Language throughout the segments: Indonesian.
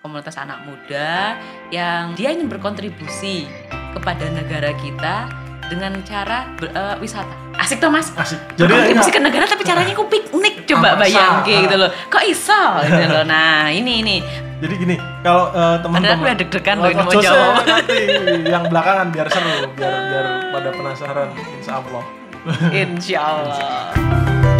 komunitas anak muda yang dia ingin berkontribusi kepada negara kita dengan cara ber, uh, wisata. Asik tuh mas. Asik. Jadi berkontribusi ya, ke negara tapi caranya ku piknik coba bayangin gitu loh. Kok iso gitu loh. Nah ini ini Jadi gini, kalau uh, Padahal aku teman-teman udah deg-degan loh ini mau jawab. nanti yang belakangan biar seru, biar biar pada penasaran insya Allah. Insya Allah.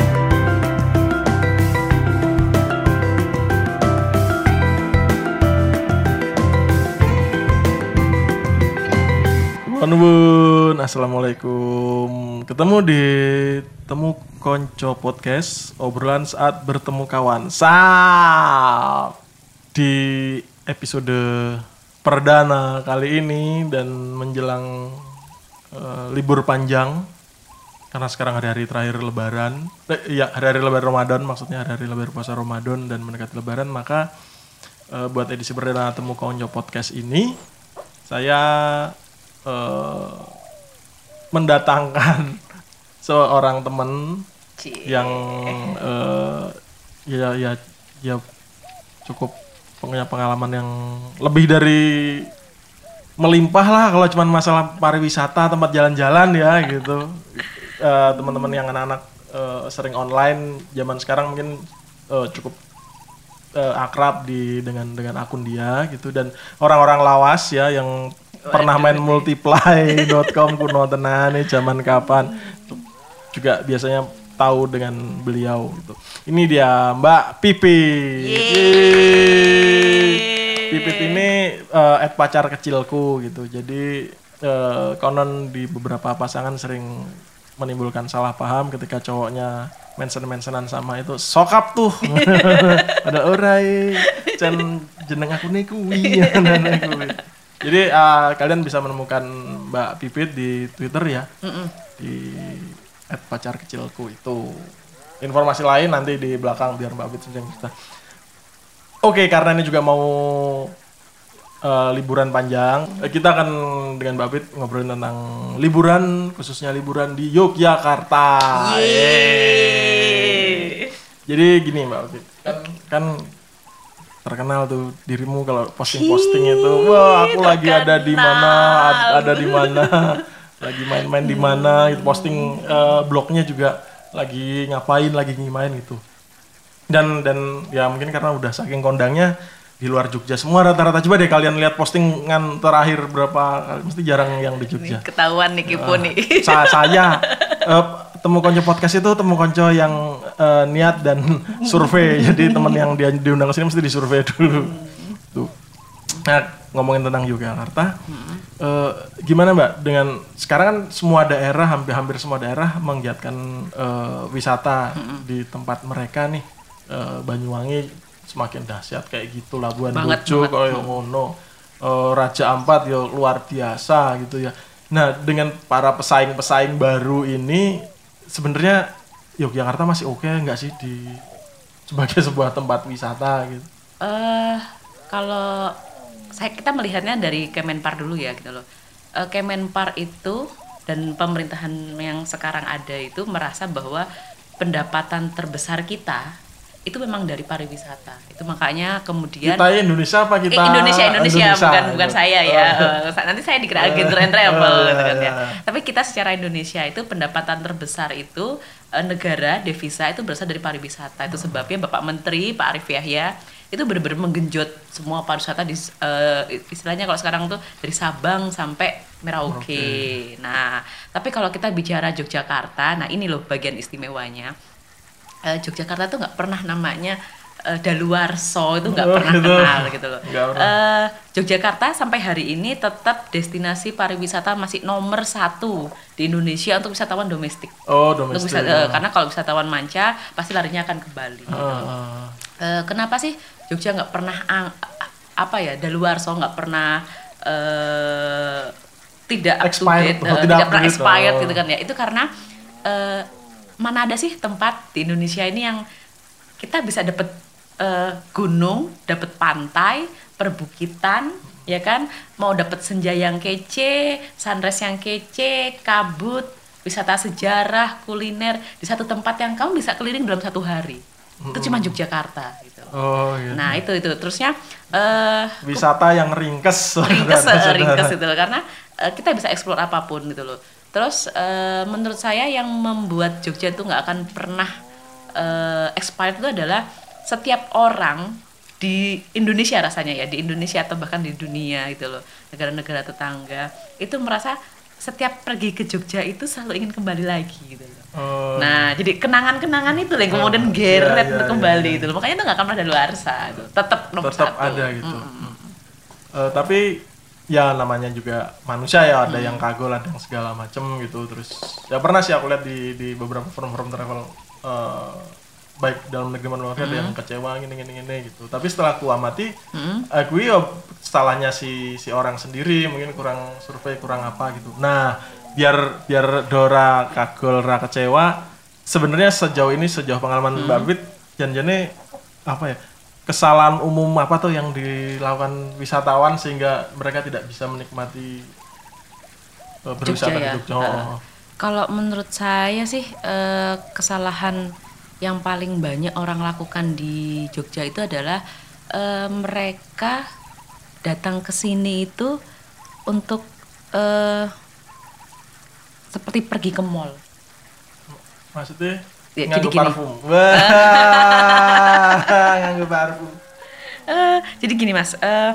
Bun, assalamualaikum. Ketemu di temu konco podcast obrolan saat bertemu kawan. Sap di episode perdana kali ini dan menjelang eh, libur panjang karena sekarang hari-hari terakhir Lebaran, eh, ya hari-hari Lebaran Ramadan maksudnya hari-hari Lebaran puasa Ramadan dan mendekati Lebaran maka eh, buat edisi perdana temu konco podcast ini saya eh, mendatangkan seorang teman Cie. yang eh, ya ya ya cukup punya pengalaman yang lebih dari melimpah lah kalau cuman masalah pariwisata tempat jalan-jalan ya gitu Eh, teman-teman yang anak-anak eh, sering online zaman sekarang mungkin eh, cukup eh, akrab di dengan dengan akun dia gitu dan orang-orang lawas ya yang pernah main multiply.com kuno tenan nih zaman kapan juga biasanya tahu dengan beliau gitu. Ini dia Mbak Pipi. Yeay. Pipit ini eh, at pacar kecilku gitu. Jadi eh, konon di beberapa pasangan sering menimbulkan salah paham ketika cowoknya mention-mentionan sama itu sokap tuh ada orai can jeneng aku nih kuwi kuwi. Jadi eh, kalian bisa menemukan Mbak Pipit di Twitter ya Mm-mm. di at pacar kecilku itu. Informasi lain nanti di belakang biar Mbak Pipit yang cerita. Oke, karena ini juga mau eh, liburan panjang, eh, kita akan dengan Mbak Pit ngobrolin tentang liburan, khususnya liburan di Yogyakarta. Yeay. Jadi gini Mbak Pit, kan, kan terkenal tuh dirimu kalau posting-posting itu, wah aku lagi ada di mana, ad- ada di mana, lagi main-main di mana, itu posting eh, blognya juga lagi ngapain, lagi ngimain gitu. Dan dan ya mungkin karena udah saking kondangnya di luar Jogja semua rata-rata coba deh kalian lihat postingan terakhir berapa mesti jarang yang di Jogja. Ketahuan nih kipu nih. Sa- saya eh, temu konco podcast itu temu konco yang eh, niat dan survei. Jadi teman yang dia diundang ke sini mesti disurvei dulu. Tuh. Nah ngomongin tentang Yogyakarta eh, gimana mbak? Dengan sekarang kan semua daerah hampir hampir semua daerah menggiatkan eh, wisata di tempat mereka nih. Eh, Banyuwangi semakin dahsyat kayak gitu Labuan Bajo kayak ngono. Raja Ampat ya luar biasa gitu ya. Nah dengan para pesaing-pesaing baru ini sebenarnya Yogyakarta masih oke nggak sih di sebagai sebuah tempat wisata gitu Eh kalau saya kita melihatnya dari Kemenpar dulu ya gitu loh. Eh, Kemenpar itu dan pemerintahan yang sekarang ada itu merasa bahwa pendapatan terbesar kita itu memang dari pariwisata. Itu makanya kemudian kita Indonesia apa Eh, kita Indonesia Indonesia, bukan gitu. bukan saya ya. Eh, Nanti saya dikira agen tour and travel Oh, gitu kan ya. Tapi kita secara Indonesia itu pendapatan terbesar itu eh, negara devisa itu berasal dari pariwisata. Itu sebabnya Bapak Menteri Pak Arif Yahya itu benar-benar menggenjot semua pariwisata di eh, istilahnya kalau sekarang tuh dari Sabang sampai Merauke. Nah, tapi kalau kita bicara Yogyakarta, nah ini loh bagian istimewanya. Eh, Yogyakarta tuh nggak pernah namanya eh, daluarso itu nggak Oh, pernah gitu. kenal gitu loh. Eh, Yogyakarta sampai hari ini tetap destinasi pariwisata masih nomor satu di Indonesia untuk wisatawan domestik. oh Untuk domestik wisa- eh, karena kalau wisatawan manca pasti larinya akan ke Bali. gitu. Ah, Eh, kenapa sih Jogja nggak pernah ang- apa ya daluarso nggak pernah eh, tidak up to Expired, date, oh, eh, tidak tidak pernah expired oh. gitu kan ya itu karena eh, mana ada sih tempat di Indonesia ini yang kita bisa dapat eh, gunung dapat pantai perbukitan ya kan mau dapat senja yang kece sunrise yang kece kabut wisata sejarah kuliner di satu tempat yang kamu bisa keliling dalam satu hari itu cuma Yogyakarta gitu. Oh iya. Nah itu itu terusnya eh Wisata yang ringkes. ringkes saudara-saudara. ringkes itu loh karena eh, kita bisa explore apa pun gitu loh terus eh, menurut saya yang membuat Jogja itu nggak akan pernah eh, expired itu adalah setiap orang di Indonesia rasanya ya di Indonesia atau bahkan di dunia gitu loh negara-negara tetangga itu merasa setiap pergi ke Jogja itu selalu ingin kembali lagi gitu loh Oh, Nah, jadi kenangan-kenangan itu lah yang kemudian Oh, geret iya, iya, kembali iya. itu loh. Makanya itu nggak akan pernah ada luar gitu. Tetap nomor tetap satu. ada gitu. Eh, tapi ya namanya juga manusia ya Hmm. ada yang kagul ada yang segala macem gitu terus ya pernah sih aku lihat di di beberapa forum-forum travel eh, baik dalam negeri maupun luar negeri ada Hmm. yang kecewa gini gini gini gitu tapi setelah aku amati Hmm. aku ya salahnya si si orang sendiri mungkin kurang survei kurang apa gitu nah biar biar Dora kagul ra kecewa sebenarnya sejauh ini sejauh pengalaman Mbak Bit janjane apa ya kesalahan umum apa tuh yang dilakukan wisatawan sehingga mereka tidak bisa menikmati uh, berwisata Jogja ya. Jogja. Oh. Kalau menurut saya sih eh, kesalahan yang paling banyak orang lakukan di Jogja itu adalah eh, mereka datang ke sini itu untuk seperti pergi ke mall. Maksudnya Ya, jadi gini. parfum. Wah, nganggu parfum. Eh, jadi gini mas, eh,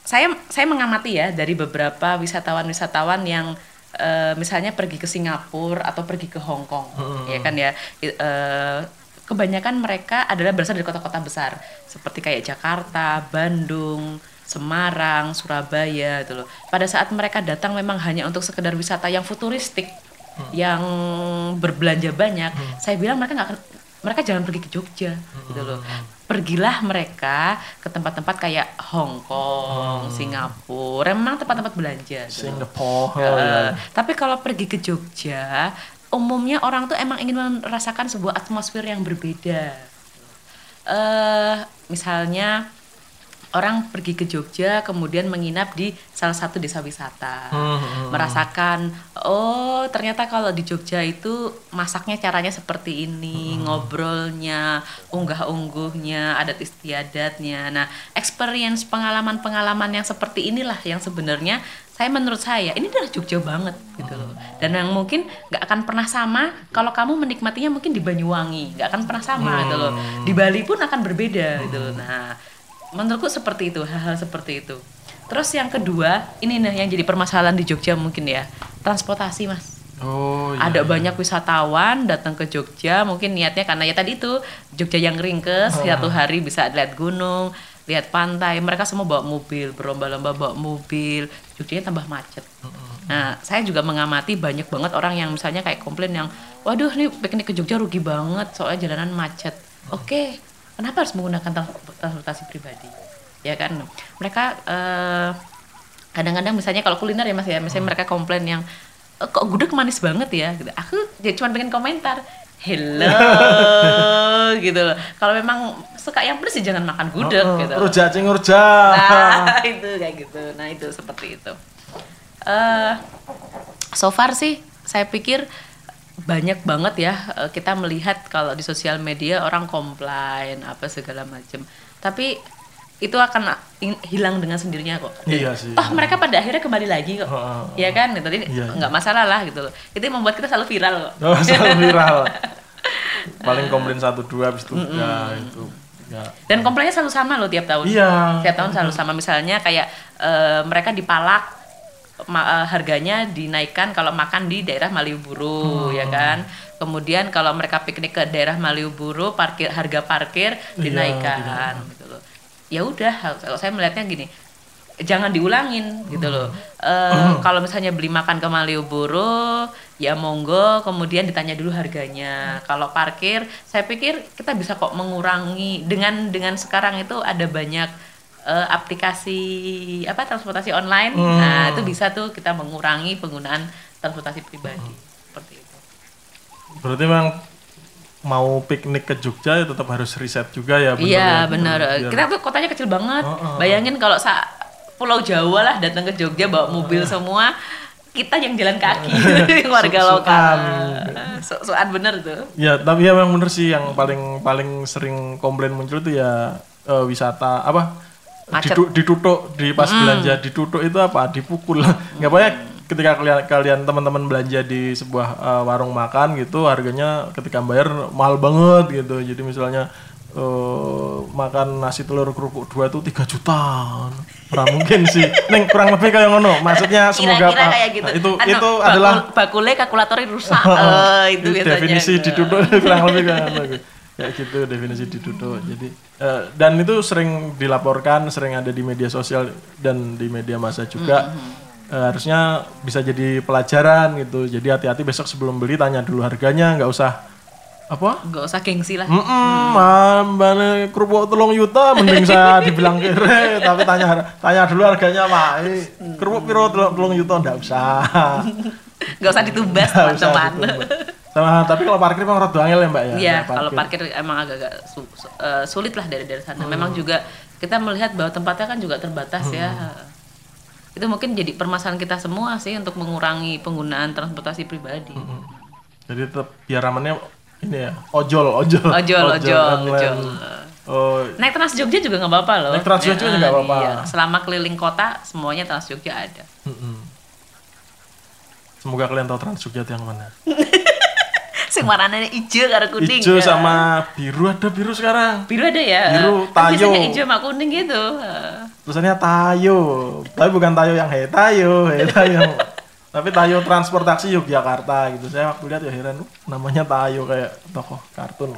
saya saya mengamati ya dari beberapa wisatawan-wisatawan yang eh, misalnya pergi ke Singapura atau pergi ke Hong Kong, ya kan ya. Eh, kebanyakan mereka adalah berasal dari kota-kota besar seperti kayak Jakarta, Bandung, Semarang, Surabaya gitu loh. Pada saat mereka datang memang hanya untuk sekedar wisata yang futuristik, yang berbelanja banyak, saya bilang mereka nggak akan mereka jangan pergi ke Jogja gitu loh. Pergilah mereka ke tempat-tempat kayak Hong Kong, Singapura, memang tempat-tempat belanja. gitu. Eh, oh, iya. Tapi kalau pergi ke Jogja, umumnya orang tuh emang ingin merasakan sebuah atmosfer yang berbeda. Eh, misalnya orang pergi ke Jogja kemudian menginap di salah satu desa wisata, Hmm, hmm, merasakan oh ternyata kalau di Jogja itu masaknya caranya seperti ini, ngobrolnya, unggah-ungguhnya, adat istiadatnya. Nah, experience pengalaman-pengalaman yang seperti inilah yang sebenarnya saya menurut saya ini adalah Jogja banget gitu loh. Dan yang mungkin nggak akan pernah sama kalau kamu menikmatinya mungkin di Banyuwangi, nggak akan pernah sama gitu loh. Di Bali pun akan berbeda gitu loh. Nah, menurutku seperti itu, hal-hal seperti itu. Terus yang kedua, ini nih yang jadi permasalahan di Jogja mungkin ya, transportasi mas. Oh, iya. Ada banyak wisatawan datang ke Jogja, mungkin niatnya karena ya tadi itu Jogja yang ringkes, satu hari bisa lihat gunung, lihat pantai. Mereka semua bawa mobil, berlomba-lomba bawa mobil, Jogjanya tambah macet. Nah, saya juga mengamati banyak banget orang yang misalnya kayak komplain yang, waduh nih piknik ke Jogja rugi banget soalnya jalanan macet. Oke, kenapa harus menggunakan trans- transportasi pribadi? Ya kan, mereka eh, kadang-kadang misalnya kalau kuliner ya mas ya, misalnya mereka komplain yang "Eh, kok gudeg manis banget ya, gitu. Aku ya cuma pengen komentar, hello gitu loh. Kalau memang suka yang pedes ya jangan makan gudeg Oh, gitu. Rujak cing rujak. Nah, itu kayak gitu. Nah, itu seperti itu. eh so far sih saya pikir banyak banget ya eh, kita melihat kalau di sosial media orang komplain apa segala macam. Tapi itu akan hilang dengan sendirinya kok. Iya sih. Toh mereka pada akhirnya kembali lagi kok. Heeh. Iya kan? Jadi Iya, iya. nggak masalah lah gitu loh. Itu yang membuat kita selalu viral kok. Oh, selalu viral. Paling komplain satu dua habis itu ya itu. Ya. Dan komplainnya selalu sama loh tiap tahun. Iya. Tiap tahun selalu sama. Misalnya kayak eh, mereka dipalak harganya dinaikkan kalau makan di daerah Malioboro ya kan. Kemudian kalau mereka piknik ke daerah Malioboro parkir harga parkir dinaikkan gitu loh. Ya udah kalau saya melihatnya gini jangan diulangin gitu loh. Eh, Kalau misalnya beli makan ke Malioboro, ya monggo. Kemudian ditanya dulu harganya. Kalau parkir, saya pikir kita bisa kok mengurangi dengan dengan sekarang itu ada banyak eh, aplikasi apa transportasi online. Nah itu bisa tuh kita mengurangi penggunaan transportasi pribadi seperti itu. Berarti memang mau piknik ke Jogja ya tetap harus riset juga ya ya, Iya gitu. benar. Biar- Kita tuh kotanya kecil banget. Oh, oh. Bayangin kalau sa Pulau Jawa lah datang ke Jogja bawa mobil semua, kita yang jalan kaki yang warga Sok-sokan. lokal sok-sokan bener tuh Ya, tapi ya memang bener sih yang paling paling sering komplain muncul itu ya eh, wisata apa? Macet. Ditutup di pas belanja ditutup itu apa? Dipukul. Nggak apa ketika kalian kalian teman-teman belanja di sebuah eh, warung makan gitu harganya ketika bayar mahal banget gitu. Jadi misalnya eh, makan nasi telur kerupuk dua itu 3 juta. Ora mungkin sih. Neng kurang lebih kayak ngono. Maksudnya semoga kira-kira kayak gitu itu Anu, itu bakul- adalah bakulnya kalkulatornya rusak eh, itu biasanya definisi ditutup kurang lebih kan kayak gitu definisi ditutup. Jadi eh, dan itu sering dilaporkan sering ada di media sosial dan di media massa juga. Eh, harusnya bisa jadi pelajaran gitu. Jadi hati-hati besok sebelum beli tanya dulu harganya. Nggak usah apa? Nggak usah gengsi lah. Mm mbak kerupuk telung yuta mending saya dibilang kere tapi tanya tanya dulu harganya pak. Ini kerupuk piro telung, telung yuta? Nggak usah. Nggak usah ditubas teman-teman Sama tapi kalau parkir memang rada angel ya Mbak ya. Iya, Mbak kalau parkir emang agak-agak su- su- eh, sulit lah dari dari sana. Memang juga kita melihat bahwa tempatnya kan juga terbatas ya. Itu mungkin jadi permasalahan kita semua sih untuk mengurangi penggunaan transportasi pribadi. Hmm. Jadi tetap biar amannya ini ya, ojol, ojol. Ojol, ojol, online. ojol. Oh, Naik Trans Jogja juga nggak apa-apa loh. Naik Trans Jogja juga nggak apa-apa. Iya. Selama keliling kota semuanya Trans Jogja ada. mm-mm. Semoga kalian tahu Trans Jogja itu yang mana. Sing warnanya hijau karo kuning. Hijau ya. sama biru ada biru sekarang. biru ada ya. Biru, Kan tayo. biasanya hijau sama kuning gitu. Tulisannya Tayo. Tapi bukan Tayo yang Hey Tayo, Hey Tayo. Tapi Tayo transportasi Yogyakarta gitu. Saya waktu lihat ya heran, "Uh, namanya Tayo kayak tokoh kartun.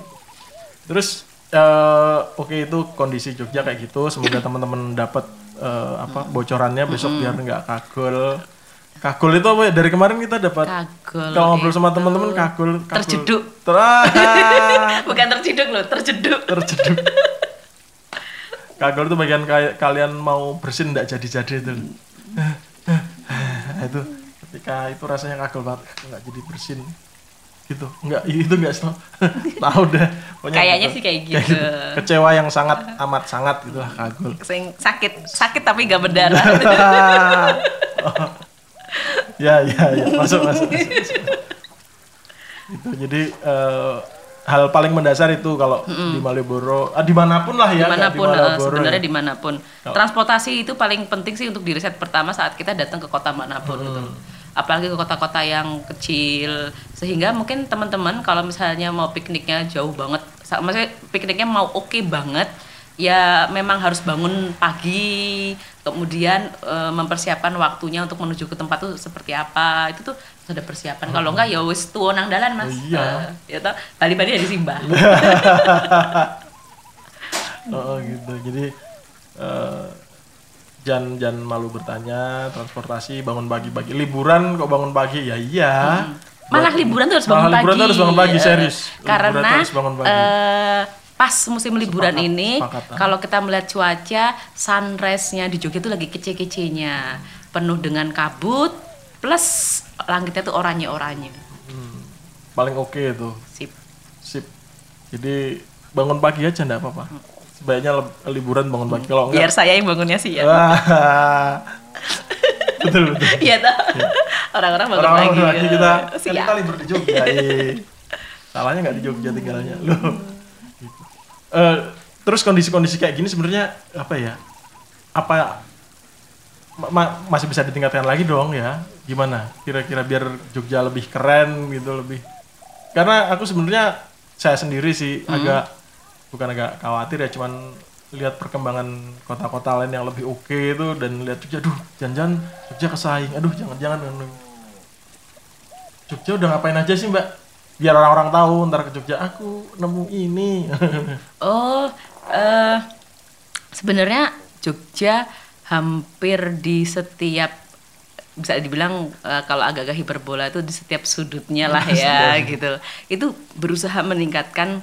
Terus eh, oke itu kondisi Jogja kayak gitu. Semoga teman-teman dapat eh, apa bocorannya besok biar nggak kagul. Kagul itu apa ya? Dari kemarin kita dapat Kagul. kalau ngobrol sama teman-teman kagul, kagul. Terjeduk. Ter- Bukan terciduk loh, terjeduk. terjeduk. Kagul itu bagian kayak kalian mau bersin nggak jadi-jadi itu. Itu ketika itu rasanya kagul banget nggak jadi bersin gitu nggak itu nggak tahu tahu deh Pokoknya Kayaknya gitu. sih kayak gitu. kecewa yang sangat amat sangat gitulah kagul Sing sakit, sakit tapi gak berdarah. Ya ya ya masuk masuk, masuk, masuk. itu jadi eh, hal paling mendasar itu kalau di Malioboro ah, di mana pun lah ya di mana pun, di eh, Malioboro sebenarnya ya. di mana pun. Transportasi itu paling penting sih untuk diriset pertama saat kita datang ke kota mana pun gitu. Apalagi ke kota-kota yang kecil, sehingga mungkin teman-teman kalau misalnya mau pikniknya jauh banget, maksudnya pikniknya mau oke banget, ya memang harus bangun pagi, kemudian eh, mempersiapkan waktunya untuk menuju ke tempat tuh seperti apa, itu tuh ada persiapan. Kalau enggak ya wis tuh nang dalan mas, Iya. Eh, ya toh bali-bali dari simbah. Oh gitu. Jadi eh, jangan jangan malu bertanya. Transportasi bangun pagi-pagi. Liburan kok bangun pagi? Ya iya. Malah liburan tuh harus bangun Malah pagi. liburan tuh harus bangun pagi, serius. Karena tuh harus bangun pagi. Pas musim liburan Sepakat, ini, sepakat, kalau kita melihat cuaca, sunrise-nya di Jogja itu lagi kece-kecenya, penuh dengan kabut, plus langitnya tuh oranye-oranye. Paling oke itu. Sip. Sip. Jadi bangun pagi aja enggak apa-apa. Sebaiknya leb- liburan bangun pagi. Kalau Biar enggak saya yang bangunnya sih ya. Betul betul. Iya toh. Orang-orang bangun Orang-orang pagi. lagi kita Siap. kita libur di Jogja. eh. Salahnya nggak di Jogja tinggalnya. Loh. Eh, terus kondisi-kondisi kayak gini sebenarnya apa ya? Apa ma- ma- masih bisa ditingkatkan lagi dong ya? Gimana? Kira-kira biar Jogja lebih keren gitu lebih. Karena aku sebenarnya saya sendiri sih agak bukan agak khawatir ya cuman lihat perkembangan kota-kota lain yang lebih oke itu dan lihat Jogja, aduh jangan-jangan Jogja kesaing, aduh jangan-jangan. Jogja udah ngapain aja sih mbak? Biar orang-orang tahu ntar ke Jogja aku nemu ini. Oh, eh sebenarnya Jogja hampir di setiap bisa dibilang eh, kalau agak-agak hiperbola itu di setiap sudutnya lah ya gitu. Itu berusaha meningkatkan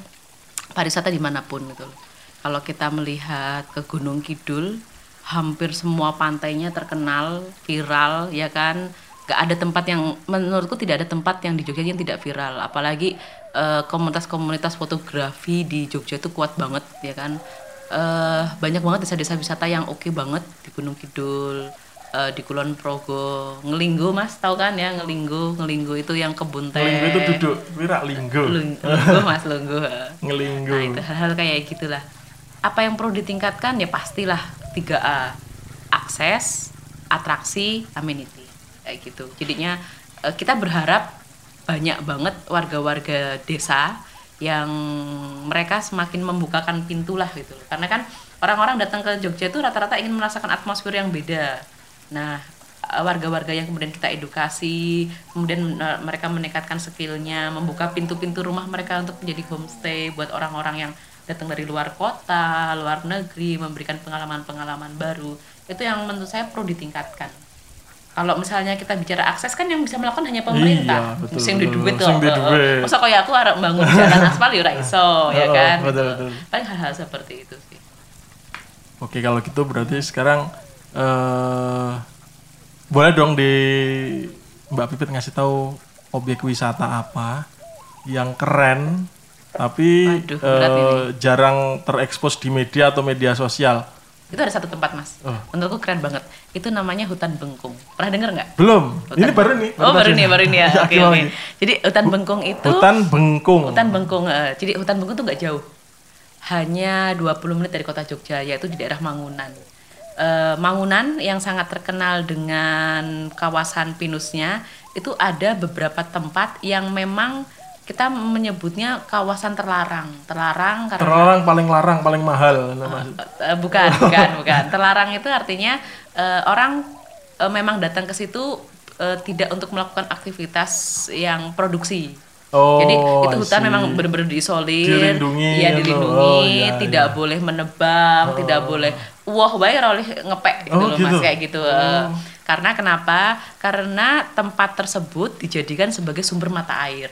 pariwisata di mana pun gitu. loh. Kalau kita melihat ke Gunung Kidul, hampir semua pantainya terkenal, viral, ya kan. Gak ada tempat yang menurutku tidak ada tempat yang di Jogja yang tidak viral. Apalagi eh, komunitas-komunitas fotografi di Jogja itu kuat banget, ya kan. Eh, banyak banget desa-desa wisata yang oke banget di Gunung Kidul. eh, di Kulon Progo ngelinggo mas tahu kan ya ngelinggo ngelinggo itu yang kebun teh Linggo itu duduk, wira linggo. Lungguh mas lungguh Ngelinggo. nah itu hal-hal kayak gitulah apa yang perlu ditingkatkan ya pastilah 3A akses atraksi amenity kayak gitu. Jadinya eh, kita berharap banyak banget warga-warga desa yang mereka semakin membukakan pintu lah gitu karena kan orang-orang datang ke Jogja itu rata-rata ingin merasakan atmosfer yang beda. Nah eh, warga-warga yang kemudian kita edukasi kemudian eh, mereka meningkatkan skillnya membuka pintu-pintu rumah mereka untuk menjadi homestay buat orang-orang yang datang dari luar kota luar negeri memberikan pengalaman-pengalaman baru itu yang menurut saya perlu ditingkatkan kalau misalnya kita bicara akses kan yang bisa melakukan hanya pemerintah Iya, betul, sing di duit duit. masa kayak aku harap bangun jalan aspal ya iso ya Oh, kan betul, betul. paling hal-hal seperti itu sih Oke, kalau gitu berarti sekarang eh boleh dong di Mbak Pipit ngasih tahu objek wisata apa yang keren tapi Waduh, berat eh, jarang terekspos di media atau media sosial. Itu ada satu tempat mas Oh. menurutku keren banget itu namanya hutan bengkung pernah dengar nggak Belum. Ini baru nih. oh baru nih baru nih ya Iya, oke nih? jadi hutan bengkung itu Hutan Bengkung. hutan bengkung eh, jadi hutan bengkung tuh nggak jauh hanya 20 menit dari kota Jogja yaitu di daerah Mangunan Eh, Mangunan yang sangat terkenal dengan kawasan pinusnya itu ada beberapa tempat yang memang kita menyebutnya kawasan terlarang terlarang karena Terlarang paling larang, paling mahal. Eh, bukan, bukan, bukan. Terlarang itu artinya eh, orang eh, memang datang ke situ eh, tidak untuk melakukan aktivitas yang produksi. Oh, Jadi itu hutan memang benar-benar diisolir, Dilindungi, ya gitu. dilindungi, Oh, iya, tidak iya. boleh menebang, tidak boleh wah ora oleh ngepek gitu Oh, loh gitu. Mas kayak gitu. Eh, Karena kenapa? Karena tempat tersebut dijadikan sebagai sumber mata air.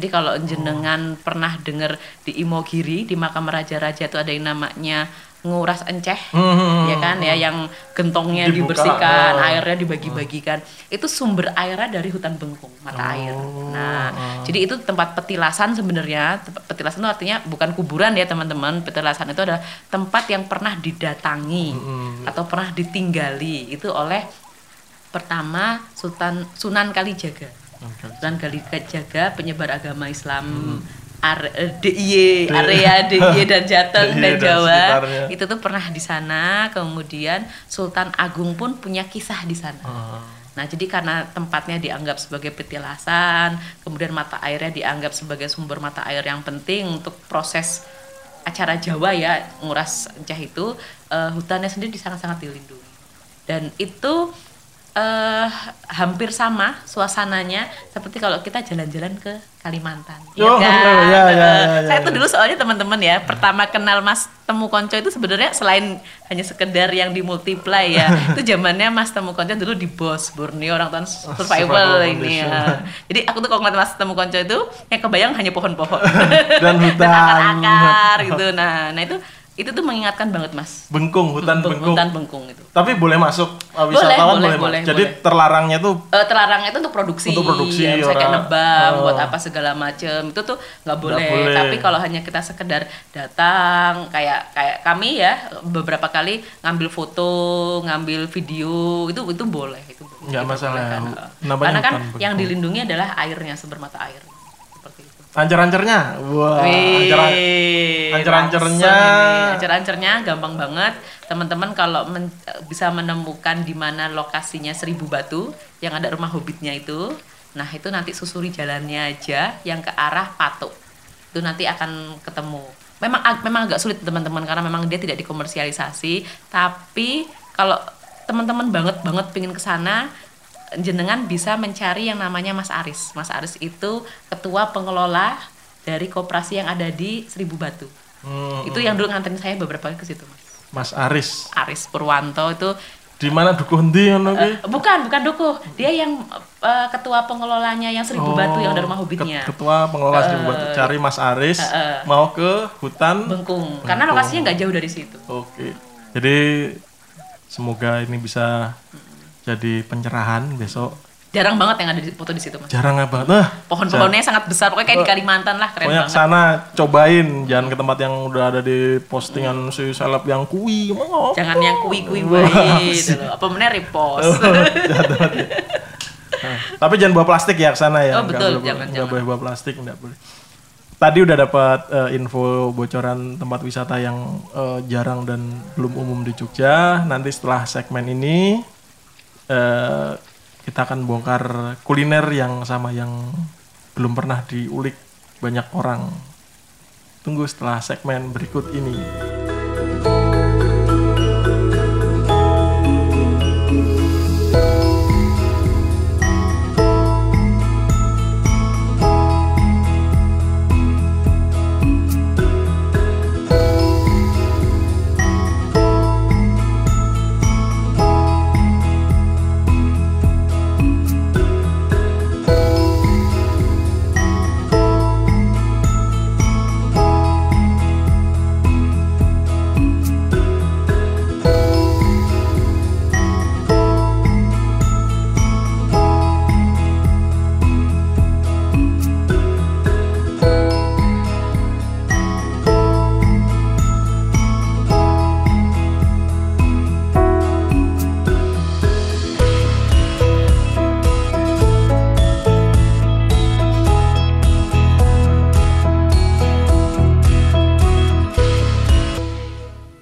Jadi kalau jenengan pernah dengar di Imogiri di makam raja-raja itu ada yang namanya nguras enceh, Hmm, ya kan ya yang gentongnya Dibuka, dibersihkan, oh. airnya dibagi-bagikan. Itu sumber airnya dari hutan bengkung, mata air. Oh, Nah, jadi itu tempat petilasan sebenarnya. Petilasan itu artinya bukan kuburan ya teman-teman. Petilasan itu adalah tempat yang pernah didatangi atau pernah ditinggali itu oleh pertama Sultan Sunan Kalijaga. Sunan Kalijaga penyebar agama Islam are- eh, DIY, area DIY dan Jateng dan dan Jawa. sekitarnya. itu tuh pernah di sana kemudian Sultan Agung pun punya kisah di sana. Ah. nah jadi karena tempatnya dianggap sebagai petilasan kemudian mata airnya dianggap sebagai sumber mata air yang penting untuk proses acara Jawa ya nguras encah itu eh, hutannya sendiri sangat-sangat dilindungi. Dan itu eh hampir sama suasananya seperti kalau kita jalan-jalan ke Kalimantan. Oh, iya, iya, iya, iya, Saya iya. tuh dulu soalnya teman-teman ya, pertama kenal Mas Temu Konco itu sebenarnya selain hanya sekedar yang di multiply ya, itu zamannya Mas Temu Konco dulu di Bos Borneo orang tahun survival survival ini ya. Jadi aku tuh kalau ngeliat Mas Temu Konco itu yang kebayang hanya pohon-pohon Dan hutan. akar-akar gitu. Nah, nah itu itu tuh mengingatkan banget Mas. Bengkung, hutan Beng- Bengkung. Hutan Bengkung itu. Tapi boleh masuk uh, Boleh, wisatawan boleh, boleh, boleh? Jadi boleh. terlarangnya tuh Eh, terlarang itu untuk produksi, Untuk produksi, ya, misalnya kayak nebang, oh. buat apa segala macem itu tuh nggak boleh. boleh. Tapi kalau hanya kita sekedar datang, kayak kayak kami ya beberapa kali ngambil foto, ngambil video itu itu boleh itu. Nggak masalah. Namanya Karena kan yang Bengkung. dilindungi adalah airnya sumber mata air. Ancer-ancernya. Wah, Wih, ancer-ancernya. Ancer-ancernya gampang banget. Teman-teman kalau men- bisa menemukan di mana lokasinya Seribu Batu yang ada rumah hobbitnya itu, nah itu nanti susuri jalannya aja yang ke arah Patok. Itu nanti akan ketemu. Memang ag- memang agak sulit teman-teman karena memang dia tidak dikomersialisasi, tapi kalau teman-teman banget banget pingin ke sana jenengan bisa mencari yang namanya Mas Aris. Mas Aris itu ketua pengelola dari koperasi yang ada di Seribu Batu. Hmm, Itu yang dulu nganterin saya beberapa kali ke situ, Mas. Mas Aris. Aris Purwanto itu Di mana dukuh endi ngono eh, bukan bukan dukuh, dia yang eh, ketua pengelolanya yang Seribu Batu yang ada rumah hobbitnya. Ket- Ketua pengelola Seribu Batu cari Mas Aris mau ke hutan. Bengkung. Karena lokasinya nggak jauh dari situ. Oke. Jadi semoga ini bisa jadi pencerahan besok Jarang banget yang ada di foto di situ mas. Jarang banget. Nah, Pohon-pohonnya sangat besar, pokoknya kayak di Kalimantan lah, keren banget. ke sana cobain, jangan ke tempat yang udah ada di postingan si seleb yang kui. Mau. Jangan yang kui-kui baik gitu loh. Apa bener repost. Banget ya. Nah, tapi jangan bawa plastik ya ke sana ya. Oh, betul, boleh, jangan, nggak jangan. boleh bawa plastik, nggak boleh. Tadi udah dapat eh, info bocoran tempat wisata yang eh, jarang dan belum umum di Jogja. Nanti setelah segmen ini eh, kita akan bongkar kuliner yang sama yang belum pernah diulik banyak orang. Tunggu setelah segmen berikut ini.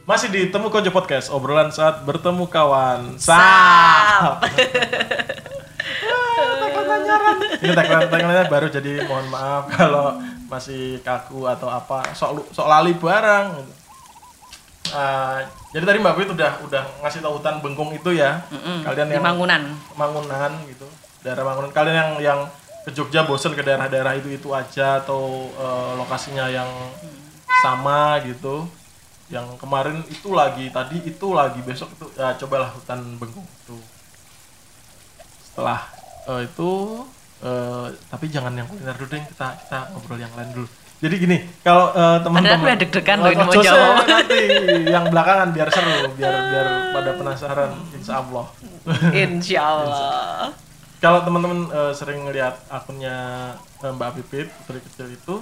Masih di Temu Konco Podcast, obrolan saat bertemu kawan. Sap. Ini tagline baru jadi mohon maaf kalau masih kaku atau apa sok sok lali barang. gitu. Ah, jadi tadi Mbak Wit udah udah ngasih tahu hutan Bengkung itu ya. Mm-mm, Kalian yang Mangunan. Mangunan gitu. Daerah Mangunan. Kalian yang yang ke Jogja bosen ke daerah-daerah itu itu aja atau eh, lokasinya yang sama gitu. Yang kemarin itu lagi, tadi itu lagi, besok itu ya cobalah hutan Bengkung itu. Setelah eh, itu eh, tapi jangan yang kuliner dulu deh, kita kita ngobrol yang lain dulu. Jadi gini, kalau eh, teman-teman udah deg-degan loh ini mau Ojo, jawab. nanti yang belakangan biar seru, biar biar pada penasaran, insya Allah. Insya Allah. Kalau teman-teman eh, sering ngeliat akunnya eh, Mbak Pipit putri kecil itu,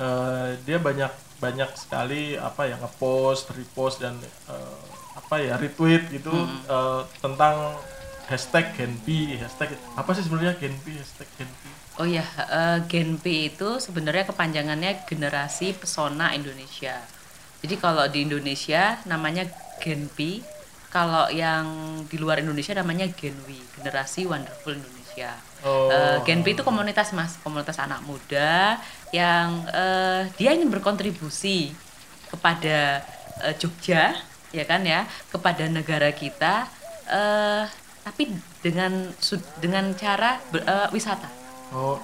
eh, dia banyak banyak sekali apa ya ngepost, repost dan eh, apa ya retweet gitu eh, tentang hashtag Genpi, hashtag apa sih sebenarnya Genpi, hashtag Genpi. Oh ya, eh, Gen P itu sebenarnya kepanjangannya Generasi Pesona Indonesia. Jadi kalau di Indonesia namanya Gen P, kalau yang di luar Indonesia namanya Gen W, Generasi Wonderful Indonesia. Oh. Eh, Gen P itu komunitas mas, komunitas anak muda yang eh, dia ingin berkontribusi kepada eh, Jogja, ya kan ya, kepada negara kita, eh, tapi dengan dengan cara ber- eh, wisata. Oh,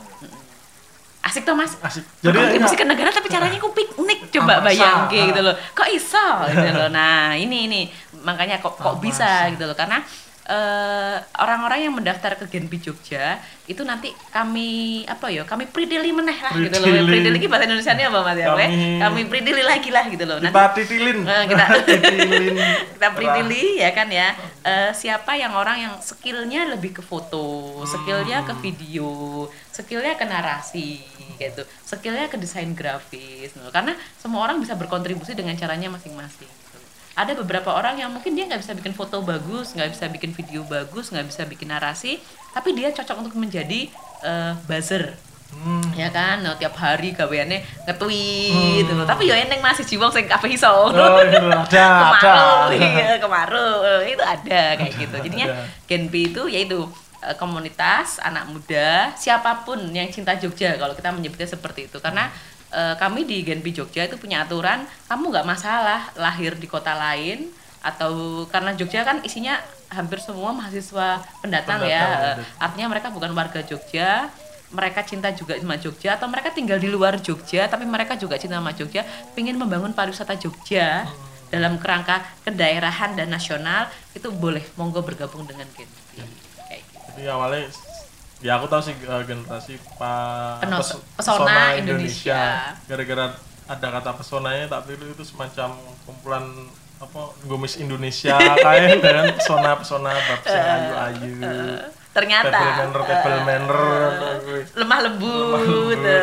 Asik tuh mas. asik. Jadi ya, ke negara tapi caranya ku piknik coba Masa. bayang gitu loh. Kok iso gitu loh. Nah, ini ini makanya kok kok bisa gitu loh karena eh, orang-orang yang mendaftar ke Genpi Jogja itu nanti kami apa ya kami pridili meneh lah gitu loh Pridili. pridili ki bahasa Indonesia apa mas ya Kami- kami pridili lagi lah gitu loh nanti kita titilin. Eh, kita titilin. kita pridili ya kan ya Eh, siapa yang orang yang skillnya lebih ke foto skillnya ke video skillnya ke narasi gitu skillnya ke desain grafis gitu. karena semua orang bisa berkontribusi dengan caranya masing-masing. Ada beberapa orang yang mungkin dia nggak bisa bikin foto bagus nggak bisa bikin video bagus nggak bisa bikin narasi tapi dia cocok untuk menjadi eh, buzzer Hmm. ya kan no, tiap hari gaweannya nge-tweet gitu. tapi ya eneng masih jiwang sing kabeh iso Oh, gitu. ada, ada. kemaru iya kemaru Eh, itu ada kayak gitu jadinya Ada. Genpi itu yaitu eh, komunitas anak muda siapa pun yang cinta Jogja kalau kita menyebutnya seperti itu karena eh, kami di Genpi Jogja itu punya aturan kamu nggak masalah lahir di kota lain atau karena Jogja kan isinya hampir semua mahasiswa pendatang, ya. Pendatang, Eh, artinya mereka bukan warga Jogja mereka cinta juga sama Jogja atau mereka tinggal di luar Jogja tapi mereka juga cinta sama Jogja ingin membangun pariwisata Jogja dalam kerangka kedaerahan dan nasional itu boleh monggo bergabung dengan Genpi. Kayak gitu. Jadi awalnya ya aku tahu sih eh, generasi pa, Penos- pes- pesona Indonesia. Gara-gara ada kata pesonanya tak pikir itu semacam kumpulan apa Gomis Indonesia kayak dengan pesona-pesona bab sing ayu-ayu. ternyata. Table manner table eh, manner. lemah lembut, eh.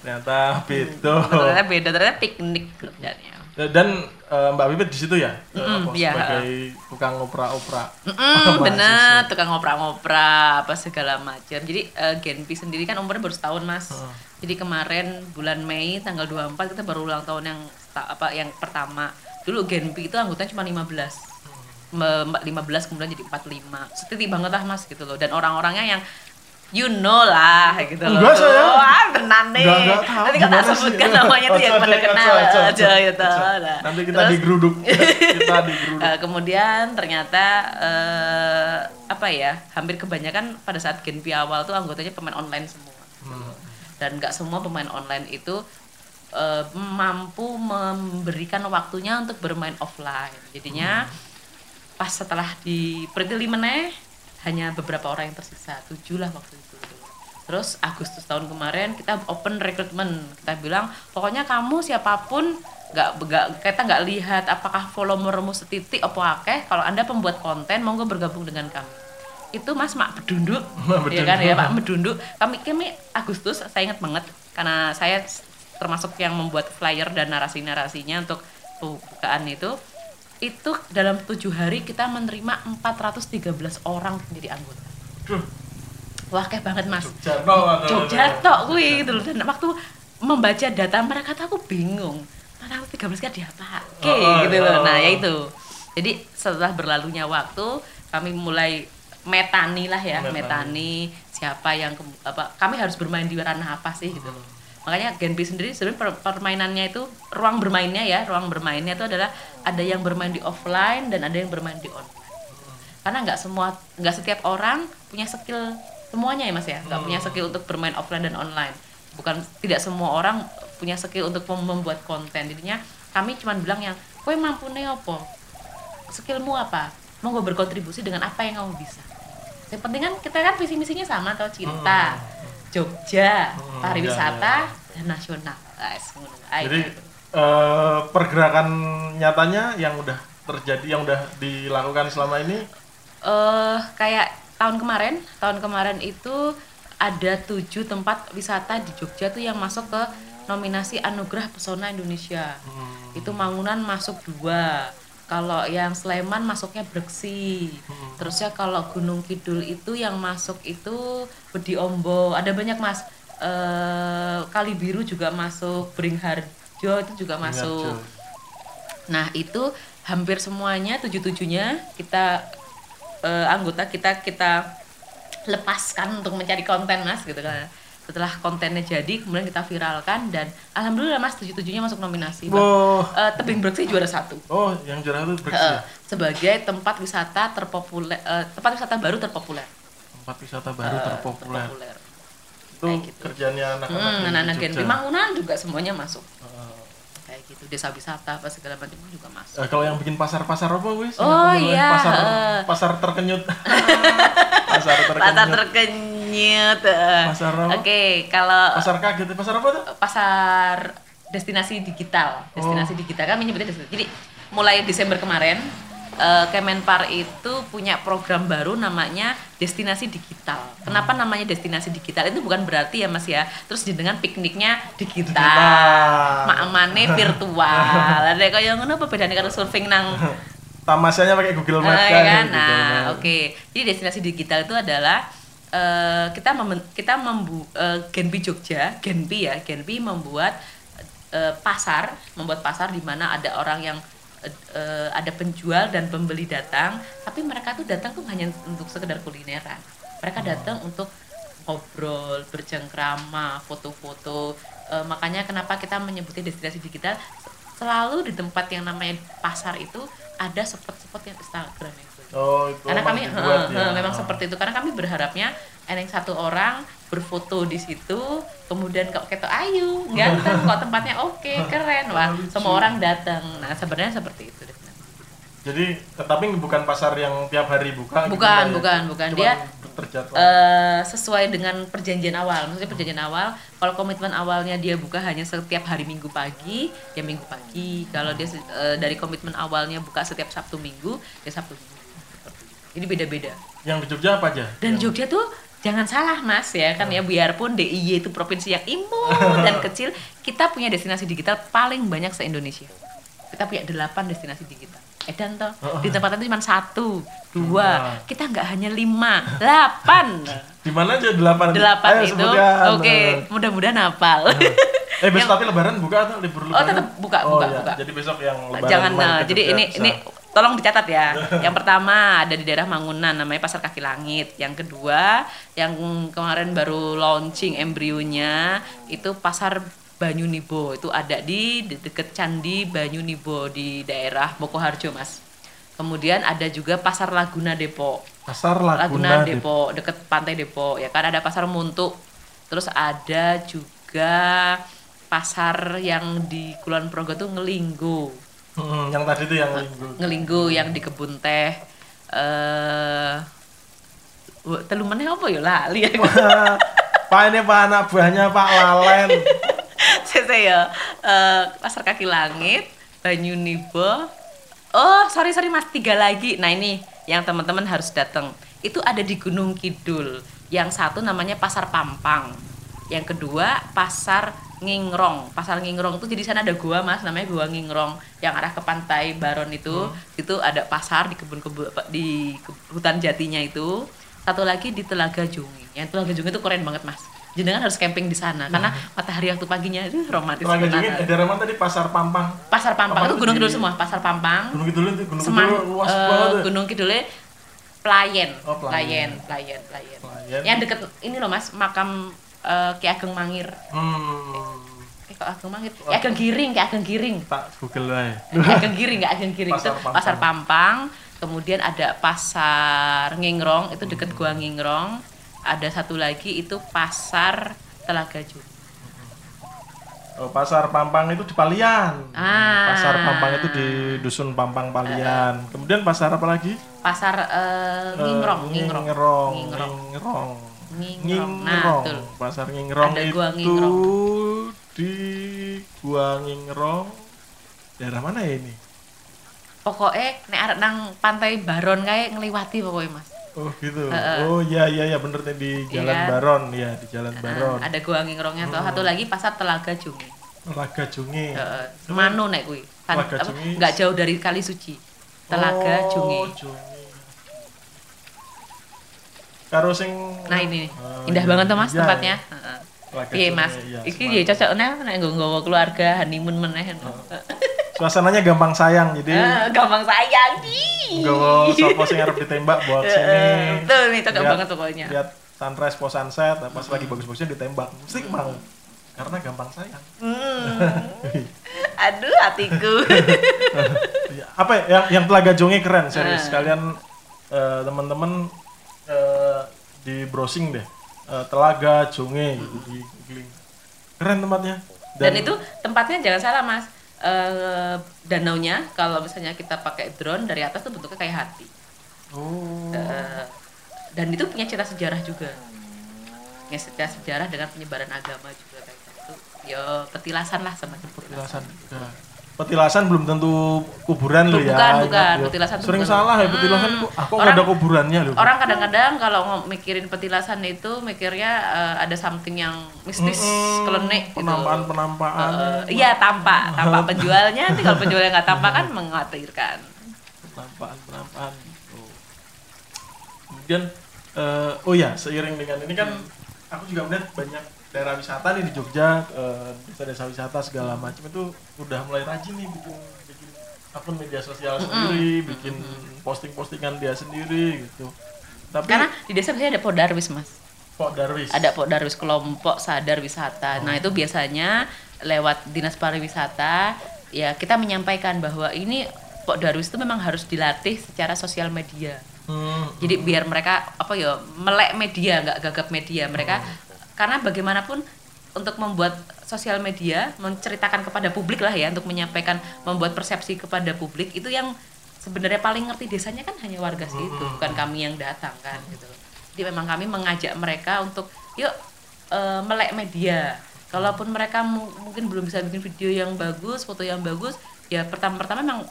ternyata beda. Ternyata beda ternyata piknik. Kerjanya dan eh, Mbak Pipit di situ ya Eh, Mm-mm, apa, iya. sebagai tukang opera-opera Mm, Mahasiswa. bener, tukang ngoprak-ngoprak apa segala macam. Jadi eh, Genpi sendiri kan umurnya baru setahun mas. Jadi kemarin bulan Mei tanggal 24 kita baru ulang tahun yang apa yang pertama. Dulu Genpi itu anggotanya cuma 15 Me- 15 kemudian jadi 45 Setiti banget lah mas gitu loh dan orang-orangnya yang you know lah gitu loh. Enggak, saya. Wah benar nih. Enggak, enggak tahu. Nanti kita sebutkan namanya tuh yang pada kenal ojo, aja gitu. Nah, nanti kita terus- digeruduk. Kita digeruduk. Eh, kemudian ternyata eh, apa ya hampir kebanyakan pada saat Genpi awal tuh anggotanya pemain online semua. Hmm. dan nggak semua pemain online itu eh, mampu memberikan waktunya untuk bermain offline. Jadinya pas setelah di Pretili meneh hanya beberapa orang yang tersisa tujuh lah waktu itu. Terus Agustus tahun kemarin kita open recruitment. Kita bilang pokoknya kamu siapa pun nggak nggak kita nggak lihat apakah followermu setitik apa akeh. Kalau anda pembuat konten monggo bergabung dengan kami. Itu mas mak bedunduk. Mak ya kan? Ya Bedunduk. pak bedunduk. Kami kami Agustus saya ingat banget karena saya termasuk yang membuat flyer dan narasi narasinya untuk pembukaan itu itu dalam tujuh hari kita menerima 413 orang menjadi anggota. Duh, wah kayak banget mas. Jogja tok kuwi gitu loh. Dan waktu membaca data mereka tuh aku bingung. 413 kan diapa oke Oh, gitu loh. oh. nah ya itu. Jadi setelah berlalunya waktu kami mulai metani lah ya Metani. metani, siapa yang apa kami harus bermain di ranah apa sih gitu loh makanya Genpi sendiri sebenarnya per- permainannya itu ruang bermainnya ya ruang bermainnya itu adalah ada yang bermain di offline dan ada yang bermain di online. Karena nggak semua nggak setiap orang punya skill semuanya ya mas ya. Nggak punya skill untuk bermain offline dan online. Bukan tidak semua orang punya skill untuk mem- membuat konten. Jadinya kami cuma bilang yang kue mampu apa? Skillmu apa? Mau gue berkontribusi dengan apa yang kamu bisa. Yang penting kan kita kan visi misinya sama atau cinta Jogja Hmm, pariwisata dan nasional. Ngono. Ae. jadi eh, pergerakan nyatanya yang udah terjadi yang udah dilakukan selama ini? Eh kayak tahun kemarin tahun kemarin itu ada tujuh tempat wisata di Jogja tuh yang masuk ke nominasi anugerah pesona Indonesia. Hmm. itu Mangunan masuk dua kalau yang Sleman masuknya Breksi. Terus ya kalau Gunung Kidul itu yang masuk itu Bedi Ombo. Ada banyak mas. Eh Kali Biru juga masuk Beringharjo itu juga masuk. Nah itu hampir semuanya tujuh tujuhnya kita eh, anggota kita kita lepaskan untuk mencari konten mas gitu kan. Setelah kontennya jadi kemudian kita viralkan dan alhamdulillah mas tujuh tujuhnya masuk nominasi. Wow. Eh, Tebing Breksi juara satu. oh yang juara itu Brex Eh, ya? sebagai tempat wisata terpopuler eh, tempat wisata baru terpopuler. tempat wisata baru Eh, terpopuler terpopuler. itu gitu. kerjanya anak-anak Hmm, anak-anak Jogja. Genpi Mangunan juga semuanya masuk. Eh, Kayak gitu desa wisata apa segala macam juga masuk. Eh, kalau yang bikin pasar-pasar apa wis? Oh, iya, Pasar pasar terkenyut. pasar terkenyut. Pasar terkenyut. eh. Pasar apa? Oke, kalau Pasar kaget. Pasar apa tuh? pasar destinasi digital, destinasi digital kan menyebutnya destinasi. Jadi mulai Desember kemarin eh, Kemenpar itu punya program baru namanya destinasi digital. Kenapa namanya destinasi digital? Itu bukan berarti ya Mas ya. Terus dengan pikniknya digital, Digital. makmane virtual. Ada kayak ngono apa bedanya karo surfing nang Tamasanya pakai Google Maps Eh, kan. kan? Google Nah, oke. Jadi destinasi digital itu adalah eh, kita memen- kita membu eh, Genpi Jogja, Genpi ya, Genpi membuat eh, pasar, membuat pasar di mana ada orang yang eh, eh, ada penjual dan pembeli datang, tapi mereka tuh datang tuh hanya untuk sekedar kulineran. Mereka datang untuk ngobrol, bercengkrama, foto-foto. Eh, makanya kenapa kita menyebutnya destinasi digital selalu di tempat yang namanya pasar itu ada spot-spot yang Instagramable. Oh, itu Karena kami dibuat he- ya. he, memang seperti itu karena kami berharapnya ada yang satu orang berfoto di situ, kemudian kok ketok ayu, ganteng, kok tempatnya oke, keren, wah semua orang datang. Nah sebenarnya seperti itu. destinasi. Jadi tetapi bukan pasar yang tiap hari buka gitu Bukan, ya? bukan, bukan. Cuman Dia terjadwal. eh, sesuai dengan perjanjian awal. Maksudnya perjanjian awal, kalau komitmen awalnya dia buka hanya setiap hari Minggu pagi, ya Minggu pagi. Kalau dia eh, dari komitmen awalnya buka setiap Sabtu Minggu, ya Sabtu Minggu. Jadi beda-beda. Yang di Jogja apa aja? Dan Yang- Jogja tuh jangan salah mas ya kan ya biarpun DIY itu provinsi yang imut dan kecil, kita punya destinasi digital paling banyak se Indonesia. Kita punya delapan destinasi digital. Edan toh di tempat itu cuma satu, dua, kita nggak hanya lima, delapan. Di mana aja delapan? Delapan Ayo itu, oke, mudah-mudahan hafal. Eh besok Yang- tapi lebaran buka atau libur Oh, lebaran? tetap buka, Oh, buka, iya. buka. Jadi besok yang lebaran Jangan nah, jadi ini bisa. ini tolong dicatat ya. yang pertama ada di daerah Mangunan namanya Pasar Kaki Langit. Yang kedua yang kemarin baru launching embrionya itu Pasar Banyu Nibo. Itu ada di de- deket Candi Banyu Nibo di daerah Mokoharjo, Mas. Kemudian ada juga Pasar Laguna Depok. Pasar Laguna Laguna, Depok. Depok, deket Pantai Depok ya kan ada pasar Muntuk. Terus ada juga pasar yang di Kulon Progo tuh Ngelinggo. Hmm, yang tadi itu yang minggu. Ngelinggo yang di kebun teh eh uh, telumannya apa ya lali ya. Pak ini Pak anak buahnya Pak Lalen. saya ya eh, pasar kaki langit Banyu Nibo. Oh sorry sorry mas tiga lagi. Nah ini yang teman-teman harus datang itu ada di Gunung Kidul. Yang satu namanya pasar Pampang. Yang kedua pasar Ngingrong. Pasar Ngingrong itu jadi sana ada gua mas namanya gua Ngingrong. Yang arah ke pantai Baron itu itu ada pasar di kebun-kebun di ke- hutan jatinya itu. Satu lagi di Telaga Jungi. Yang Telaga Jungi itu keren banget mas jenengan harus camping di sana karena matahari waktu paginya itu romantis Jungin, banget. eh, daerah mana tadi Pasar Pampang. Pasar Pampang itu Gunung Kidul semua, Pasar Pampang, Gunung Kidul itu Gunung Seman, Kidul luas eh, banget. Gunung Kidulnya Pelayen, Oh, Pelayen, Pelayen. Pelayen. Yang deket ini loh Mas, makam eh, Ki Ageng Mangir. Hmm. Eh kok Ageng Mangir? Ki Ageng Giring, Ki Ageng Giring. Tak Google wae. Ki Ageng Giring, Ki Ageng Giring Pasar itu Pampang. Pasar Pampang. Kemudian ada Pasar Ngingrong, itu deket Gua Ngingrong. Ada satu lagi itu Pasar Telaga Jungi. Oh, Pasar Pampang itu di Palian. Ah. Pasar Pampang itu di Dusun Pampang Palian. Kemudian pasar apa lagi? Pasar Eh, Ngingrong, Ngingrong. Ngingrong. Ngingrong. Ngingrong. Ngingrong. Nah, betul. Pasar Ngingrong Ada itu Ngingrong. di Gua Ngingrong. Daerah mana ya ini? pokoknya nek arek nang pantai Baron kayak ngeliwati pokoknya mas Oh gitu. Heeh. Oh iya iya iya bener nih di Iya Jalan kan? Baron ya di Jalan Baron. ada gua ngingrongnya tuh satu lagi pasar Telaga Jungi Telaga Jungi. Heeh, Manu nek kuwi Kan- Telaga Jungi. nggak jauh dari Kali Suci Telaga oh, Jungi Jungi. Karo sing nah ini Oh, indah iya, banget tuh mas iya, tempatnya iya. Heeh. Jungi, mas, iya, iki ya cocok nih nek nggawa keluarga honeymoon meneh. Suasananya gampang sayang jadi Eh, gampang sayang. Gawa sapa sing arep ditembak buat sini. Betul nih cocok banget pokoknya. Lihat sunrise po sunset, pas lagi bagus-bagusnya ditembak. Mesti mau. Karena gampang sayang. Hmm. Aduh hatiku. Iya. Apa ya, yang yang Telaga Jongi keren serius. Ah. Kalian eh, teman-teman eh, di browsing deh. Eh, Telaga Jongi di googling. Keren tempatnya. Dan, itu tempatnya jangan salah mas, Eh danaunya kalau misalnya kita pakai drone dari atas tuh bentuknya kayak hati. Oh. Eh, dan itu punya cerita sejarah juga. Punya cerita sejarah dengan penyebaran agama juga kayak gitu. Yo petilasan lah sama petilasan juga. Petilasan belum tentu kuburan loh ya. Bukan, bukan. Ingat, yo. Petilasan Sering bukan. salah ya Hmm. petilasan itu. Aku nggak Orang- ada kuburannya loh. Orang kadang-kadang kalau mikirin petilasan itu mikirnya eh, ada something yang mistis, Mm-mm. kelenik gitu. Penampakan-penampakan. Eh, iya tampak, tampak penjualnya. Nanti kalau penjualnya nggak tampak kan mengkhawatirkan. penampakan-penampakan gitu. Kemudian eh, oh ya seiring dengan ini kan aku juga melihat banyak daerah wisata nih di Jogja, eh, desa-desa wisata segala macam itu udah mulai rajin nih bikin bikin akun media sosial sendiri, bikin posting-postingan dia sendiri gitu. Tapi Karena di desa biasanya ada podarwis mas. Pok Darwis. Ada podarwis kelompok sadar wisata. Nah itu biasanya lewat dinas pariwisata ya kita menyampaikan bahwa ini podarwis itu memang harus dilatih secara sosial media. Hmm, Jadi biar mereka apa ya melek media nggak gagap media mereka karena bagaimanapun untuk membuat sosial media menceritakan kepada publik lah ya untuk menyampaikan membuat persepsi kepada publik itu yang sebenarnya paling ngerti desanya kan hanya warga situ bukan kami yang datang kan gitu. Jadi memang kami mengajak mereka untuk yuk eh, melek media. Kalaupun mereka mu- mungkin belum bisa bikin video yang bagus, foto yang bagus, ya pertama-pertama memang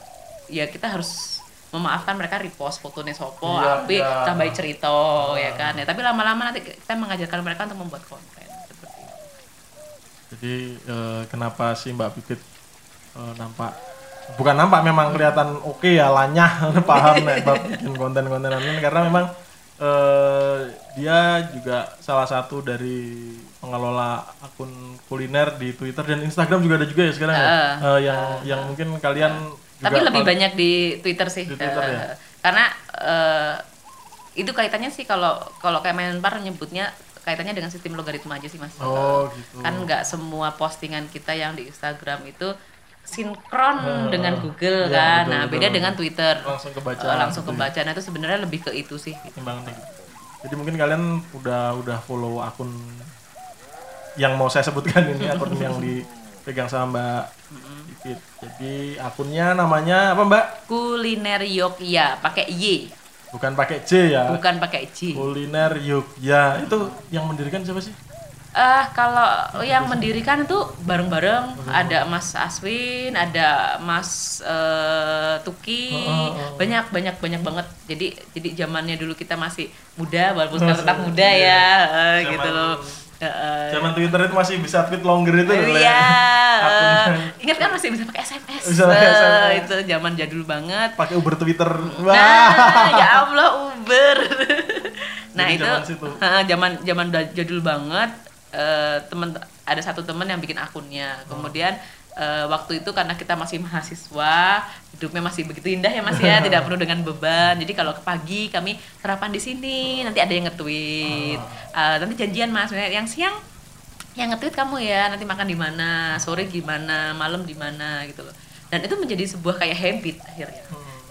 ya kita harus memaafkan mereka repost fotonya sopo Iya, api iya. tambahin cerita ya kan ya tapi lama-lama nanti kita mengajarkan mereka untuk membuat konten seperti itu. Jadi eh, kenapa sih Mbak Pipit eh, nampak bukan nampak memang kelihatan oke ya lanyah paham nih bab bikin konten-kontenan ini karena memang eh, dia juga salah satu dari pengelola akun kuliner di Twitter dan Instagram juga ada juga ya sekarang ya? Eh, yang yang mungkin kalian tapi lebih banyak di Twitter sih Di Twitter Eh, ya? karena eh, itu kaitannya sih kalau kalau kayak Menpar nyebutnya kaitannya dengan sistem logaritma aja sih mas Oh gitu. kan nggak semua postingan kita yang di Instagram itu sinkron dengan Google iya, kan betul, nah betul. beda dengan Twitter langsung kebaca Eh, langsung gitu ya. kebaca nah itu sebenarnya lebih ke itu sih gitu. pertimbangannya gitu. Jadi mungkin kalian udah udah follow akun yang mau saya sebutkan ini akun yang dipegang sama Mbak Pipit. Jadi akunnya namanya apa Mbak? kuliner Yogya pakai Y Bukan pakai C ya. bukan pakai J Kuliner Yogya itu yang mendirikan siapa sih? Eh kalau yang mendirikan itu bareng-bareng ada Mas Aswin, ada Mas eh, Tuki, Oh, oh, oh. banyak banyak banyak banget. Jadi jadi zamannya dulu kita masih muda, walaupun sekarang tetap muda ya, Zaman- gitu loh. Eh, Zaman Twitter itu masih bisa tweet longer itu loh, Iya, Akunnya. ingat kan masih bisa pakai SMS. Bisa pakai SMS. itu zaman jadul banget. Pakai Uber Twitter. Wah. Nah, ya Allah Uber. nah Jadi itu zaman zaman zaman da- jadul banget. Eh, temen ada satu temen yang bikin akunnya. Oh. Kemudian eh, waktu itu karena kita masih mahasiswa, hidupnya masih begitu indah ya Mas ya, tidak perlu dengan beban. Jadi kalau ke pagi kami sarapan di sini, nanti ada yang nge-tweet. Eh, nanti janjian Mas, yang siang yang nge-tweet kamu ya. Nanti makan di mana sore gimana malam di mana gitu loh. Dan itu menjadi sebuah kayak habit akhirnya.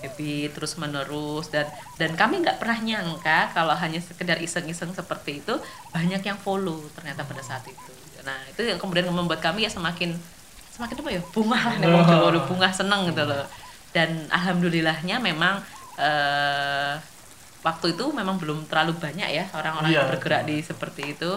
Habit terus menerus dan dan kami nggak pernah nyangka kalau hanya sekedar iseng-iseng seperti itu banyak yang follow ternyata pada saat itu. Nah itu yang kemudian membuat kami ya semakin semakin apa ya bunga lah nih, wong Jawa udah bunga seneng gitu loh dan alhamdulillahnya memang eh, waktu itu memang belum terlalu banyak ya orang-orang Iya. yang bergerak di seperti itu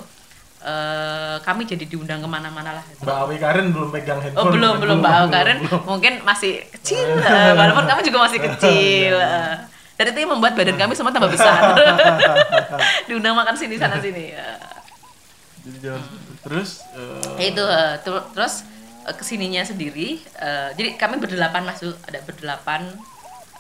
eh kami jadi diundang ke mana-mana lah Mbak Awi Karin belum pegang handphone. Oh belum belum Mbak belum, Karen belum. mungkin masih kecil eh, walaupun kami juga masih kecil eh. dan itu yang membuat badan kami semua tambah besar diundang makan sini sana sini. Jadi jangan terus Ya itu ter- terus ke sininya sendiri eh, jadi kami berdelapan masuk ada berdelapan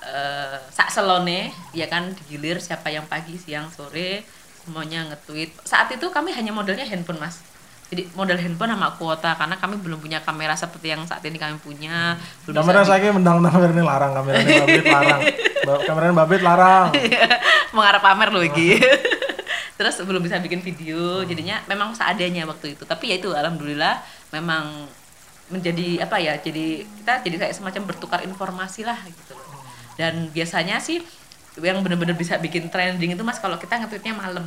eh, sak selone ya kan digilir siapa yang pagi siang sore semuanya nge-tweet. Saat itu kami hanya modalnya handphone mas. Jadi modal handphone sama kuota karena kami belum punya kamera seperti yang saat ini kami punya. Belum kamera saya mendang kamera ini larang kamera ini babit larang. Kamera ini babit larang. Mengarah pamer loh Iki. terus belum bisa bikin video jadinya memang seadanya waktu itu. Tapi ya itu alhamdulillah memang menjadi apa ya jadi kita jadi kayak semacam bertukar informasi lah gitu loh. Dan biasanya sih yang benar-benar bisa bikin trending itu mas kalau kita nge-tweetnya malam.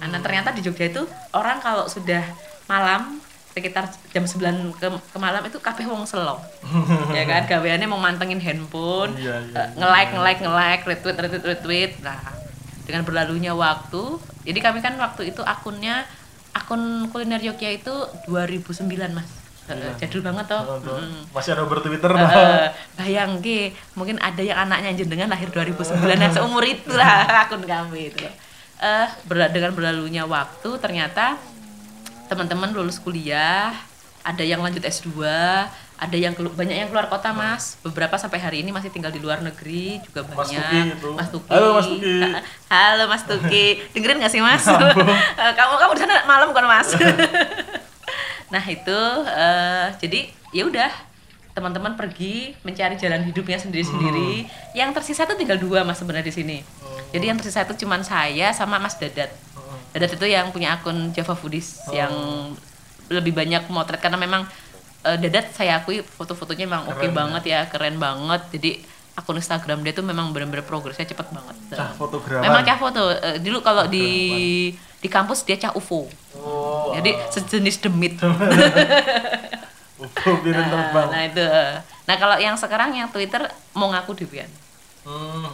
Nah ternyata di Jogja itu orang kalau sudah malam sekitar jam 9 ke, ke malam itu kabeh wong selo. Ya kan? Gaweannya mau mantengin handphone Iya, iya, eh, nge-like nge-like nge-like retweet retweet retweet. Nah dengan berlalunya waktu jadi kami kan waktu itu akunnya akun kuliner Yogya itu 2009 mas Eh, jadul banget toh. Oh, tuh. Mm. masih ada Uber Twitter Eh, dah. eh, bayang ke mungkin ada yang anaknya jenengan lahir 2009 nah seumur itulah akun kami itu. Eh ber- dengan berlalunya waktu ternyata teman-teman lulus kuliah ada yang lanjut S2 ada yang banyak yang keluar kota mas. Beberapa sampai hari ini masih tinggal di luar negeri juga Mas banyak. Tuki itu. Mas Tuki. Halo, Mas Tuki. halo Mas Tuki. Dengerin gak sih mas? Eh, kamu kamu di sana malam kan mas nah itu eh, jadi ya udah teman-teman pergi mencari jalan hidupnya sendiri-sendiri. Yang tersisa tuh tinggal dua mas sebenarnya di sini. Jadi yang tersisa itu cuman saya sama Mas Dadat. Dadat itu yang punya akun Java Foodies yang lebih banyak motret. Karena memang eh, Dadat saya akui foto-fotonya memang oke Keren ya. banget ya keren banget. Jadi akun Instagram dia tuh memang benar-benar progresnya cepet banget. Cah fotografer. memang cah foto. Eh, dulu kalau di di kampus dia cah UFO Oh. jadi sejenis demit. Upo biarin terbang. nah itu. Nah kalau yang sekarang yang Twitter mau ngaku Devian Hmm.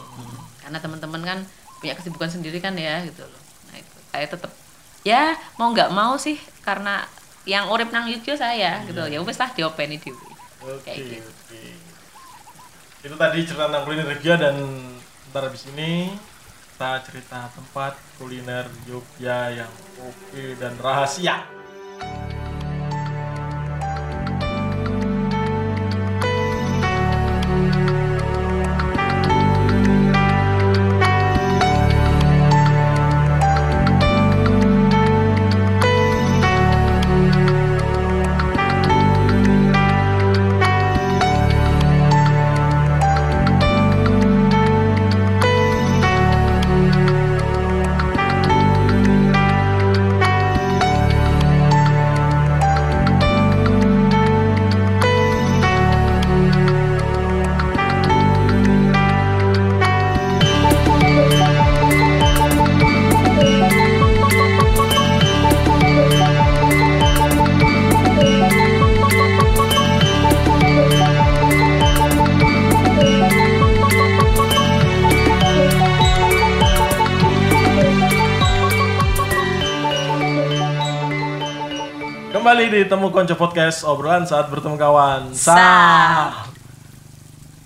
karena teman-teman kan punya kesibukan sendiri kan ya gitu loh. Nah itu. Saya tetap ya mau nggak mau sih karena yang urip nang Yogyo saya gitu ya wes lah diopeni dewi Oke, Kayak gitu. Itu tadi cerita tentang kuliner Jogja dan ntar habis ini kita cerita tempat kuliner Jogja yang oke dan rahasia. Di Temu Konco Podcast obrolan saat bertemu kawan. Sah.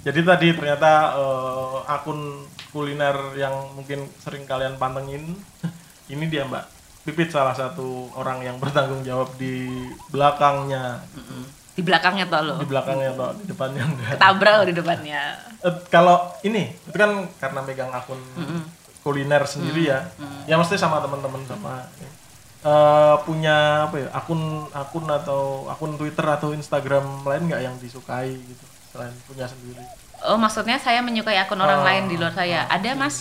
Jadi tadi ternyata eh, akun kuliner yang mungkin sering kalian pantengin ini dia Mbak Pipit salah satu orang yang bertanggung jawab di belakangnya. Di belakangnya tuh lo. di belakangnya atau di depannya enggak Tabrak lo di depannya. Eh, kalau ini itu kan karena megang akun kuliner sendiri ya ya mesti sama teman-teman sama eh, punya apa ya akun akun atau akun Twitter atau Instagram lain nggak yang disukai gitu selain punya sendiri Oh maksudnya saya menyukai akun orang Oh, lain di luar saya. Ada mas.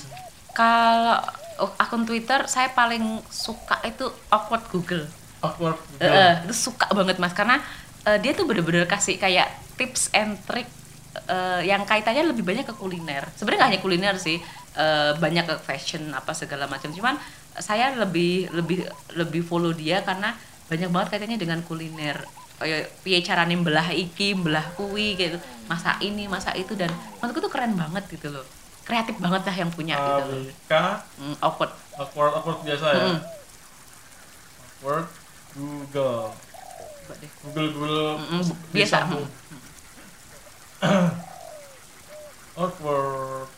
Kalau oh, akun Twitter saya paling suka itu awkward Google. awkward Eh, eh, itu suka banget mas karena eh, dia tuh bener-bener kasih kayak tips and trick eh, yang kaitannya lebih banyak ke kuliner. Sebenarnya nggak hanya kuliner sih, eh, banyak ke fashion apa segala macam. Cuman saya lebih lebih lebih follow dia karena banyak banget kaitannya dengan kuliner. Kayak piye carane belah iki, belah kui gitu. Masa ini, masa itu dan menurutku tuh keren banget gitu loh. Kreatif banget lah yang punya gitu loh. ABK Hmm, awkward. awkward awkward biasa ya Mm-mm. awkward Google. Google Google Mm-mm, biasa. disambung. awkward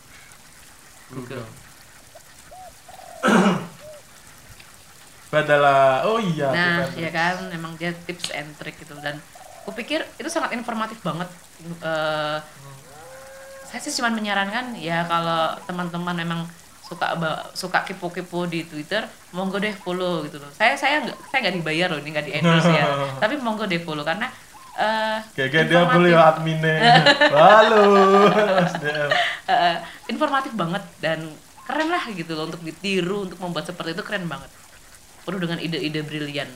Google Badala oh iya Nah, ya kan, memang dia tips and trick gitu dan aku pikir itu sangat informatif banget. Eh, saya sih cuma menyarankan ya kalau teman-teman memang suka suka kepo-kepo di Twitter, monggo deh follow gitu loh. Saya saya nggak saya nggak dibayar loh, ini nggak di endorse ya. Tapi monggo deh follow karena eh, Kayak dia boleh ya adminnya. Halo. SDM. Eh, informatif banget dan keren lah gitu loh untuk ditiru untuk membuat seperti itu keren banget. Penuh dengan ide-ide brilian.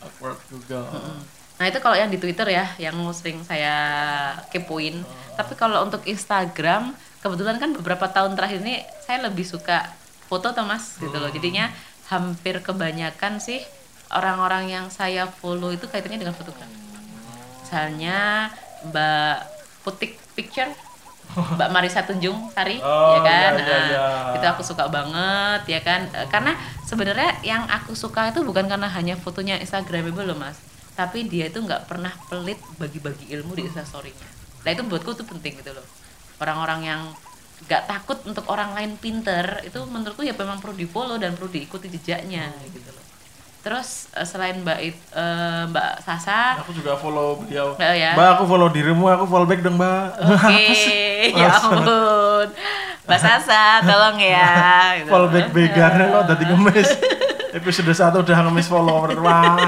Awkward Google. Nah itu kalau yang di Twitter ya, yang sering saya kepoin. Tapi kalau untuk Instagram, kebetulan kan beberapa tahun terakhir ini saya lebih suka foto tuh mas, gitu loh. Jadinya hampir kebanyakan sih orang-orang yang saya follow itu kaitannya dengan fotografi. Misalnya Mbak Putik Picture, Mbak Marisa Tunjung Sari, Oh, ya kan? iya, Nah, iya. itu aku suka banget ya kan? Eh, karena sebenarnya yang aku suka itu bukan karena hanya fotonya instagramable loh mas. Tapi dia itu nggak pernah pelit bagi-bagi ilmu di instastorynya. Nah itu buatku tuh penting gitu loh. Orang-orang yang nggak takut untuk orang lain pinter itu menurutku ya memang perlu di follow dan perlu diikuti jejaknya gitu loh terus eh, selain mbak It- eh, mbak Sasa Aku juga follow beliau. Oh, ya. Mbak, aku follow dirimu, aku follow back dong, Mbak. Oke, ya ampun. Mbak Sasa, tolong ya. gitu. follow back vegan kok tadi ngemis. Episode 1 udah ngemis follower. Wah.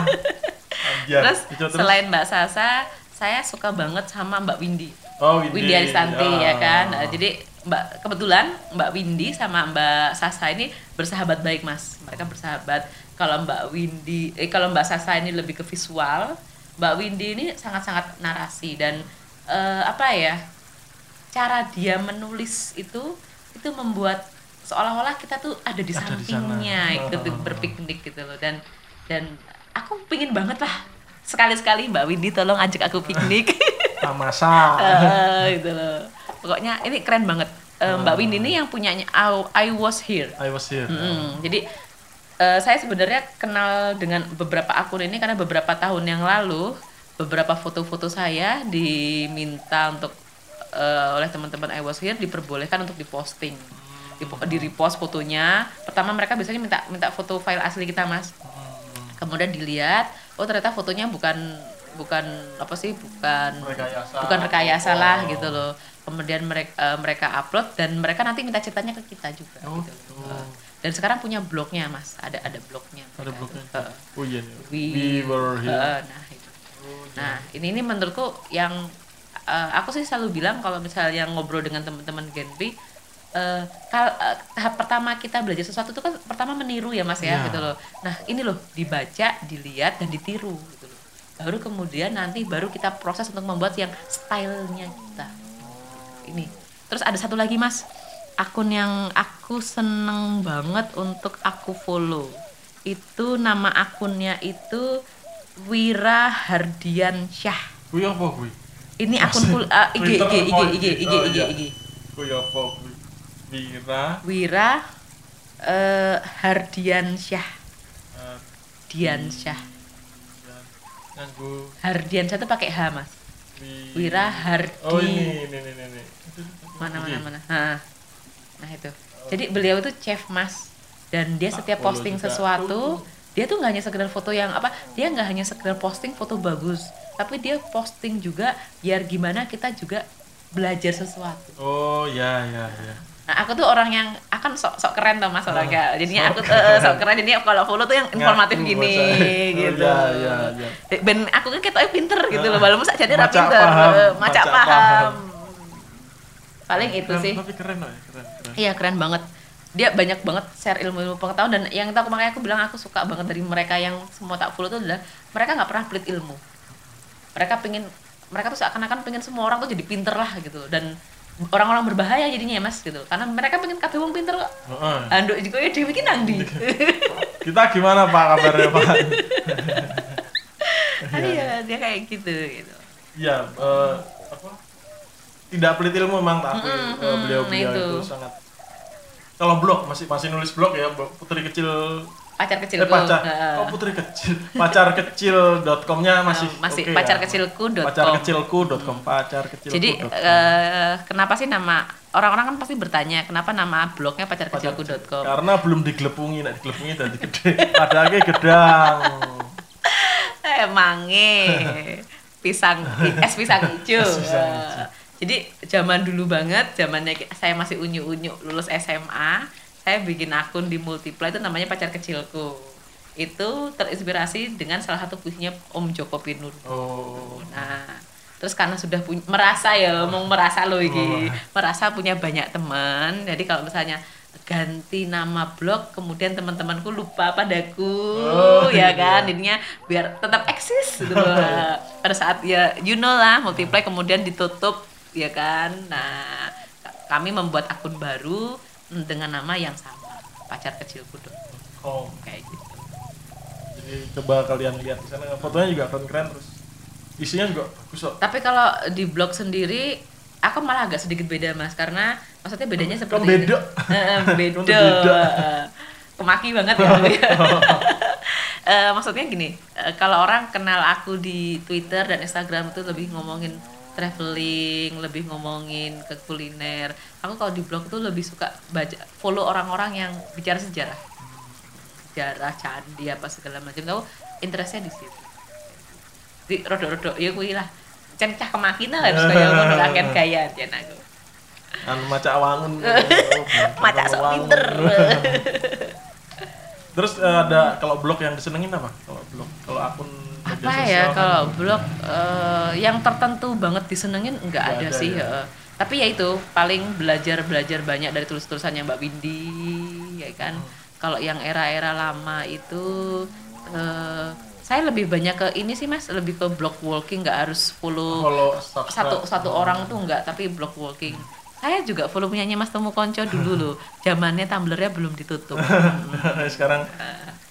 Anjir. Terus terus. selain Mbak Sasa, saya suka banget sama Mbak Windy. Oh, Windy. Windy Aristanti Ya. ya kan. Nah, jadi Mbak kebetulan Mbak Windy sama Mbak Sasa ini bersahabat baik mas. Mereka bersahabat. Kalau Mbak Windy, eh kalau Mbak Sasa ini lebih ke visual, Mbak Windy ini sangat-sangat narasi dan eh, apa ya? Cara dia menulis itu itu membuat seolah-olah kita tuh ada di Ada di sampingnya sana. ikut berpiknik gitu loh dan dan aku pingin banget lah sekali-sekali Mbak Windy tolong ajak aku piknik Tamasa. Eh, gitu loh. Pokoknya ini keren banget. Eh, Mbak Windy ini yang punyanya I, I Was Here. I was here. Mm, Jadi eh, saya sebenarnya kenal dengan beberapa akun ini karena beberapa tahun yang lalu beberapa foto-foto saya diminta untuk eh, oleh teman-teman I was here diperbolehkan untuk diposting di, di repost fotonya pertama mereka biasanya minta minta foto file asli kita mas kemudian dilihat oh ternyata fotonya bukan bukan apa sih bukan Rekayasa. bukan rekayasa lah Oh. gitu loh kemudian mereka mereka upload dan mereka nanti minta ceritanya ke kita juga Oh, gitu gitu. Dan sekarang punya blognya mas ada ada blognya Ada blognya. Heeh. Oh iya nih. We, We were here. Heeh, nah itu nah ini ini menurutku yang eh, aku sih selalu bilang kalau misalnya ngobrol dengan teman-teman Gen B kal- eh, tahap pertama kita belajar sesuatu itu kan pertama meniru ya mas ya Ya. gitu loh nah ini loh dibaca dilihat dan ditiru gitu loh baru kemudian nanti baru kita proses untuk membuat yang stylenya kita ini terus ada satu lagi mas akun yang aku seneng banget untuk aku follow itu nama akunnya itu Wira Hardian Syah Kuwi apa kuwi? ini akun full uh, IG, IG, IG? IG, IG, Oh, IG, iya. IG. Kuwi apa kuwi? Wira Wira eh, Hardian Syah eh, Dian Syah nganggo Hardian Syah itu pakai H mas wi- Wira Hardi Oh ini ini ini ini. mana mana mana Ha. nah itu jadi beliau itu chef mas. Dan dia Tak setiap posting juga. sesuatu dia tuh nggak hanya sekedar foto yang apa dia nggak hanya sekedar posting foto bagus tapi dia posting juga biar gimana kita juga belajar sesuatu. Oh ya ya ya. nah aku tuh orang yang akan sok sok keren tuh mas orangnya jadinya sok aku tuh eh, sok keren. Jadinya kalau follow tuh yang informatif Ngaku gini bahasa. gitu. Oh, ya, ya, ya. ben aku kan ketoknya pinter gitu loh walaupun saja dia Maca pinter. paham, eh, maca paham paling itu Keren, sih Tapi keren loh ya, keren keren. Iya keren banget. Dia banyak banget share ilmu-ilmu pengetahuan dan yang itu aku makanya aku bilang aku suka banget dari mereka yang semua tak follow itu adalah mereka nggak pernah pelit ilmu. Mereka pengen mereka tuh seakan-akan pengen semua orang tuh jadi pinter lah gitu dan orang-orang berbahaya jadinya ya mas gitu karena mereka pengen kabeh wong pinter kok. Heeh. Anduk juga ya dewi ki nang. Kita gimana Pak kabarnya Pak? Ada ya dia kayak gitu gitu. Iya, eh, apa? Tidak pelit ilmu memang tapi Mm-mm, eh, beliau-beliau nah itu. itu. sangat kalau blog masih masih nulis blog ya putri kecil Pacar eh, kecilku. pacar Heeh. oh putri kecil pacar kecil.comnya masih masih oke pacar ya. kecilku.com. pacar kecilku.com pacar kecilku Jadi eh, kenapa sih nama orang-orang kan pasti bertanya kenapa nama blognya pacarkecilku.com? karena belum digelepungi nek digelepungi tadi gede padahal gedang Emange pisang es pisang hijau. Es pisang hijau. Jadi zaman dulu banget, zamannya saya masih unyu-unyu lulus SMA, saya bikin akun di Multiply itu namanya pacar kecilku. Itu terinspirasi dengan salah satu puisinya Om Joko Pinur. oh Nah, terus karena sudah punya merasa ya, mau merasa loh Oh. iki, merasa punya banyak teman. Jadi kalau misalnya ganti nama blog, kemudian teman-temanku lupa padaku, Oh, ya iya. kan? Jadinya biar tetap eksis gitu loh. Pada saat ya you know lah, multiply kemudian ditutup, ya kan? Nah, kami membuat akun baru dengan nama yang sama, pacar kecilku dong, oh kayak gitu. jadi coba kalian lihat di sana fotonya juga keren keren terus isinya juga bagus kok Tapi kalau di blog sendiri, aku malah agak sedikit beda mas, karena maksudnya bedanya Kan seperti beda. ini. Beda. Kan beda. Eh, Kemaki banget ya. Eh, maksudnya gini, eh, kalau orang kenal aku di Twitter dan Instagram itu lebih ngomongin traveling, lebih ngomongin ke kuliner. Aku kalau di blog tuh lebih suka baca, follow orang-orang yang bicara sejarah, sejarah candi apa segala macam. Tahu interestnya di situ? Di rodok-rodok ya kuwi lah. Cen cah kemakin lah harus kaya ngono lah kan gaya jen aku. Anu maca wangun. Macak sok pinter. Terus ada kalau blog yang disenengin apa? Kalau blog kalau akun apa ya kan? kalau blog eh, yang tertentu banget disenengin nggak Nggak ada, ada sih ya. heeh. tapi ya itu paling belajar belajar banyak dari tulis-tulisannya Mbak Windy ya kan Hmm. kalau yang era-era lama itu eh, saya lebih banyak ke ini sih mas lebih ke blog walking nggak harus follow subscribe. satu satu orang tuh enggak tapi blog walking saya juga follow punyanya Mas Temu Konco dulu loh zamannya Tumblr-nya belum ditutup sekarang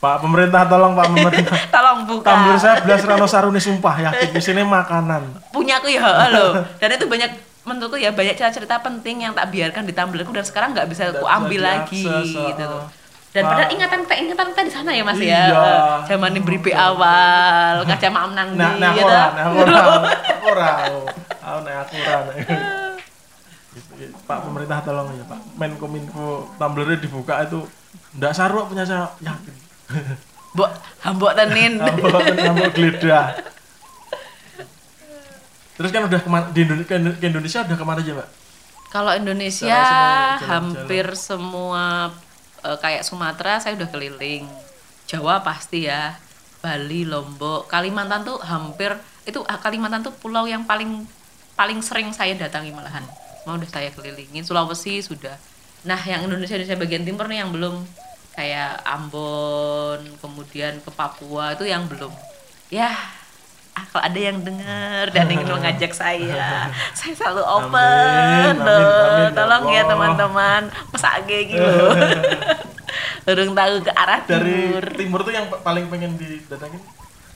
Pak pemerintah tolong Pak pemerintah. Tolong buka. Tumblr saya belas Rano Saruni sumpah yakin di sini makanan. Punya aku ya loh dan itu banyak menurutku ya banyak cerita-cerita penting yang tak biarkan di Tumblrku dan sekarang nggak bisa aku ambil lagi diakses, gitu loh. Dan padahal ingatan kita ingatan kita di sana ya mas Iya. ya zaman ini beri awal kaca maam nang nah nah gitu. nah aku ora ora aku nek aku ora. Pak pemerintah tolong ya Pak. Menkominfo Tumblr dibuka itu ndak saru punya saya yakin Mbok hambok tenin. Ambok ambok geledah terus kan udah ke mana di Indonesia, ke Indonesia udah ke mana aja Pak Kalau Indonesia semua hampir semua eh, kayak Sumatera saya udah keliling. Jawa pasti ya. Bali, Lombok, Kalimantan tuh hampir itu ah, Kalimantan tuh pulau yang paling paling sering saya datangi malahan. Semua udah saya kelilingin. Sulawesi sudah. Nah, yang Indonesia Indonesia bagian timur nih yang belum kayak Ambon, kemudian ke Papua itu yang belum. Ya, ah, kalau ada yang dengar dan ingin mengajak saya, saya selalu open Amin, amin, loh. amin, ya Tolong ya teman-teman, masa age gitu. Urung tahu ke arah dari timur. timur tuh yang pa- paling pengen didatangin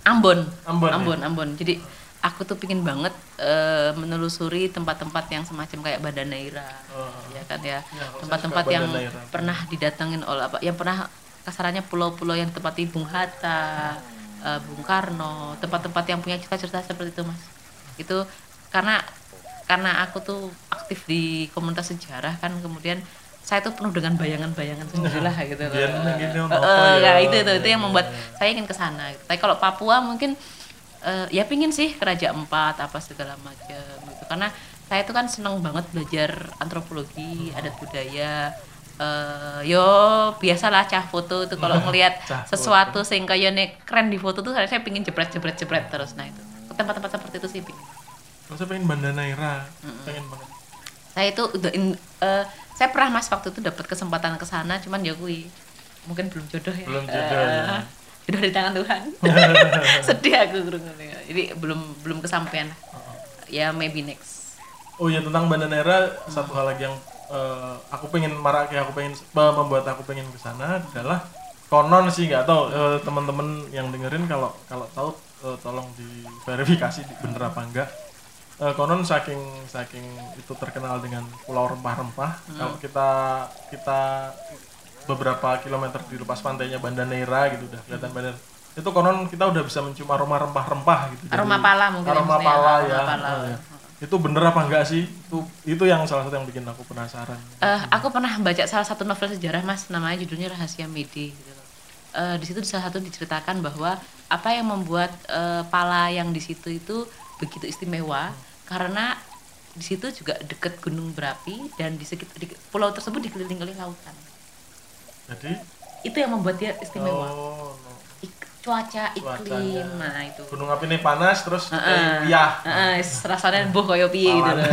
Ambon. Ambon, ya? Ambon, Ambon. Jadi aku tuh pingin banget eh, menelusuri tempat-tempat yang semacam kayak Banda Neira. Oh. Ya kan ya. Ya, Tempat-tempat suka yang Banda Neira. pernah didatangin oleh apa? Yang pernah kasarannya pulau-pulau yang ditempati Bung Hatta, eh, Bung Karno, tempat-tempat yang punya cerita-cerita seperti itu, Mas. Itu karena karena aku tuh aktif di komunitas sejarah kan kemudian saya tuh penuh dengan bayangan-bayangan sendirilah gitu loh. Biar eh, ya? ya, itu itu itu yang membuat saya ingin ke sana. gitu. Tapi kalau Papua mungkin eh, ya pingin sih ke Raja Empat apa segala macam gitu. Karena saya tuh kan seneng banget belajar antropologi, adat budaya. Eh, yo biasalah cah foto itu kalau ngelihat Cah sesuatu sing kayaknya keren di foto tuh saya saya pingin jepret jepret jepret terus nah itu ke tempat-tempat seperti itu sih pingin. Kalau saya pengen Banda Naira pengen banget Saya itu udah in- eh, saya pernah mas waktu itu dapat kesempatan ke sana cuman ya kui mungkin belum jodoh ya. Belum jodoh, Eh, ya. Jodoh di tangan Tuhan. Sedih aku. Jadi belum belum kesampaian. Ya maybe next. Oh ya tentang Banda Naira satu hal lagi yang eh, aku pengen marak ya aku pengen eh, membuat aku pengen ke sana adalah konon sih nggak tahu eh, teman-teman yang dengerin kalau kalau tahu eh, tolong diverifikasi di- bener apa enggak Eh, konon saking saking itu terkenal dengan pulau rempah-rempah kalau kita kita beberapa kilometer di lepas pantainya Banda Neira gitu udah kelihatan Banda itu konon kita udah bisa mencium aroma rempah-rempah gitu Jadi- Aroma pala mungkin ya, aroma maksudnya, pala ya pala. Oh, ya. itu bener apa enggak sih itu itu yang salah satu yang bikin aku penasaran Eh, aku pernah baca salah satu novel sejarah mas namanya judulnya Rahasia gitu loh. Eh, di situ salah satu diceritakan bahwa apa yang membuat eh, pala yang di situ itu begitu istimewa karena di situ juga dekat gunung berapi dan di sekitar di pulau tersebut dikelilingi oleh lautan jadi itu yang membuat dia istimewa oh no. Cuaca iklim Cuacanya. nah itu gunung api ini panas terus Heeh. eh, iya Heeh, is- rasanya buh koyo piye gitu loh.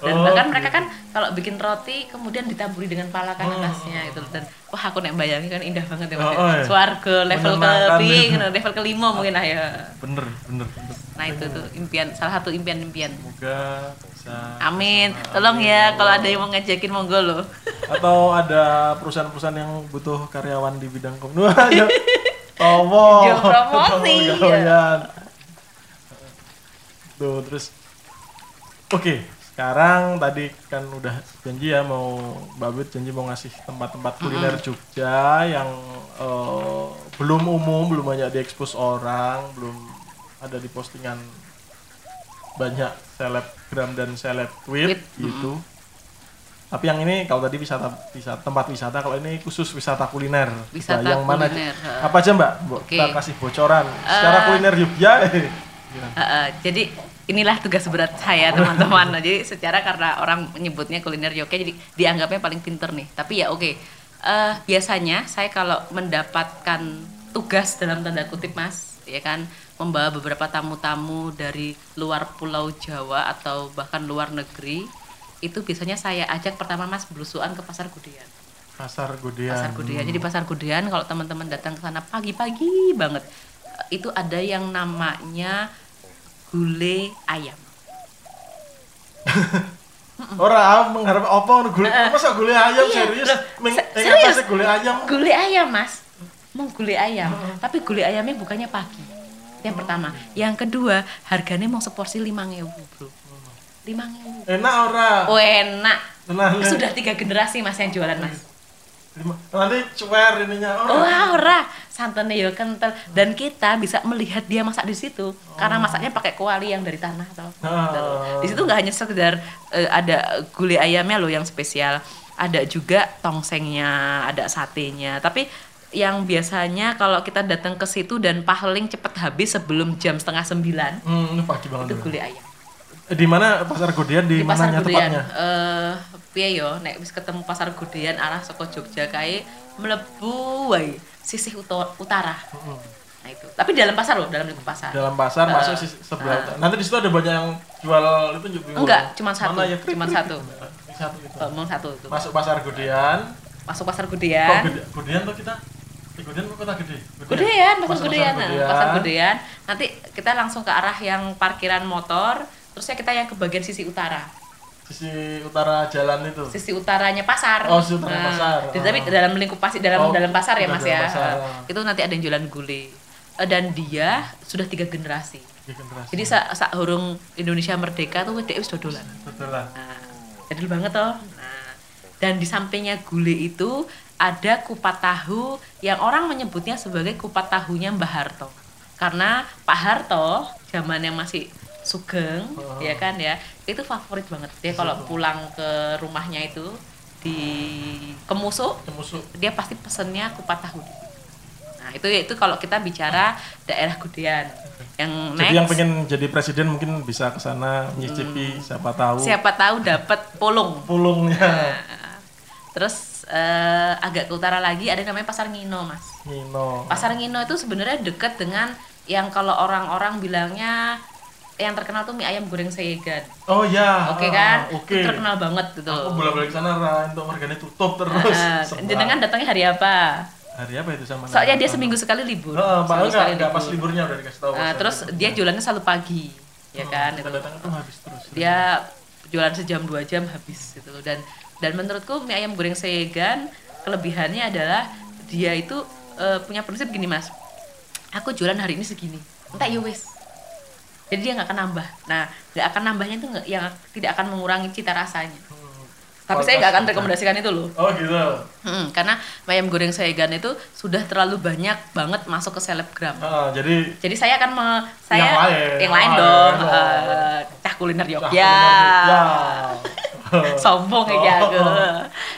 Dan Oh, bahkan gitu. mereka kan kalau bikin roti kemudian ditaburi dengan pala kan atasnya itu dan wah aku nek bayangin kan indah banget ya Mas. Oh, oh, ya. Swarga level ke ya. gitu, level kelima mungkin lah ya. bener bener bener Nah itu tuh impian salah satu impian-impian. semoga bisa Amin. Tolong ya kalau ada yang mau ngajakin monggo loh. atau ada perusahaan-perusahaan yang butuh karyawan di bidang komunikasi Promosi, gawean. tuh terus. Oke sekarang tadi kan udah janji ya mau Mbak Bit janji mau ngasih tempat-tempat kuliner Jogja yang eh, belum umum belum banyak diekspos orang belum ada di postingan banyak selebgram dan seleb tweet Tweet, gitu tapi yang ini kalau tadi wisata wisata tempat wisata kalau ini khusus wisata kuliner Wisata Nah, yang mana kuliner, heeh. apa aja mbak Mbak, Oke. kita kasih bocoran secara kuliner Jogja eh, gimana? Heeh, jadi inilah tugas berat saya teman-teman. Nah, jadi secara karena orang menyebutnya kuliner Jogja jadi dianggapnya paling pinter nih. Tapi ya oke. Eh, biasanya saya kalau mendapatkan tugas dalam tanda kutip Mas, ya kan, membawa beberapa tamu-tamu dari luar pulau Jawa atau bahkan luar negeri, itu biasanya saya ajak pertama Mas belusuan ke Pasar Gudean. pasar Gudean Pasar Gudean. Jadi pasar Gudean kalau teman-teman datang ke sana pagi-pagi banget eh, itu ada yang namanya gulai ayam. Orang ah, mengharap apa gulai masa gulai ayam Iya, serius? loh, serius? gulai ayam? Gulai ayam, Mas. Mau gulai ayam, tapi gulai ayamnya bukannya pagi. Yang pertama, yang kedua, harganya mau seporsi 5000, Bro. 5000. Enak ora? Oh, enak. Tenang, Sudah tiga generasi Mas yang jualan, Mas. Lima- Nanti cuer ininya ora. Wah, ora. santannya ya kental dan kita bisa melihat dia masak di situ karena masaknya pakai kuali yang dari tanah toh. Ah. Di situ nggak hanya sekedar eh, ada gulai ayamnya loh yang spesial, ada juga tongsengnya, ada satenya. Tapi yang biasanya kalau kita datang ke situ dan paling cepet habis sebelum jam setengah sembilan Hmm, pagi banget. itu gulai ayam Di mana Pasar Godian di, di pasar mananya tepatnya? eh piye yo nek wis ketemu pasar Gudean arah saka Jogja kae mlebu wae sisih utara Hmm. nah itu tapi dalam pasar loh dalam lingkup pasar Dalam pasar Eh, masuk sisi sebelah. utara. Nanti di situ ada banyak yang jual itu juga. Enggak, cuma satu. Mana ya? Cuma satu. Satu. Eh, mau satu itu Masuk Pasar Godian. masuk pasar Kok Gudean Gede- Godian tuh kita? Eh, kok kota gede? Gudean, pasar Masuk Gudean, nah, pasar Godian. Gudean. Nanti kita langsung ke arah yang parkiran motor, terusnya kita yang ke bagian sisi utara. Sisi utara jalan itu. Sisi utaranya pasar. Oh, sisi utara pasar. jadi Tapi Ah. dalam lingkup pasir dalam Oh, dalam pasar ya, Mas ya. pasar. Itu nanti ada yang jualan gulai. Eh, Dan dia sudah tiga generasi. Di generasi. Jadi saat sa hurung Indonesia merdeka tuh dia. Betul lah. Nah, jadul banget toh. Nah, dan di sampingnya gulai itu ada kupat tahu yang orang menyebutnya sebagai kupat tahunya Mbah Harto. Karena Pak Harto zamannya masih sugeng, Oh. ya kan ya, itu favorit banget. Dia kalau pulang ke rumahnya itu di Kemusu, Kemusuk. dia pasti pesennya kupat tahu. Nah, itu itu kalau kita bicara daerah Gudean. Yang next Jadi yang pengen jadi presiden mungkin bisa ke sana nyicipi siapa tahu siapa tahu dapat polong. pulungnya. Nah, Terus eh, agak ke utara lagi ada namanya Pasar Ngino, Mas. Nino. Pasar Ngino itu sebenarnya dekat dengan yang kalau orang-orang bilangnya yang terkenal tuh mie ayam goreng seyegan. Oh ya. Oke kan? Oke. Itu terkenal banget gitu. Aku bolak-balik sana Ra, untuk warganya tutup terus. Nah, Sebab. jenengan datangnya hari apa? hari apa itu sama Soalnya dia seminggu sekali libur. Pak enggak, sekali enggak pas liburnya udah dikasih tahu. Nah, pas terus libur. dia jualannya selalu pagi, ya Oh, kan? Itu. datang itu habis terus. Dia jualan sejam dua jam habis gitu loh. Dan dan menurutku mie ayam goreng seyegan kelebihannya adalah dia itu eh, punya prinsip gini mas. Aku jualan hari ini segini, entah ya wes. Jadi dia nggak akan nambah. Nah, nggak akan nambahnya itu yang tidak akan mengurangi cita rasanya. Hmm. Tapi saya nggak akan rekomendasikan itu loh. Oh gitu. Hmm, karena ayam goreng seyegan itu sudah terlalu banyak banget masuk ke selebgram. Ah, jadi Jadi saya akan me- saya Yang lain, yang lain dong, eh, cah kuliner kuliner Jogja. Sombong ya Oh. aku.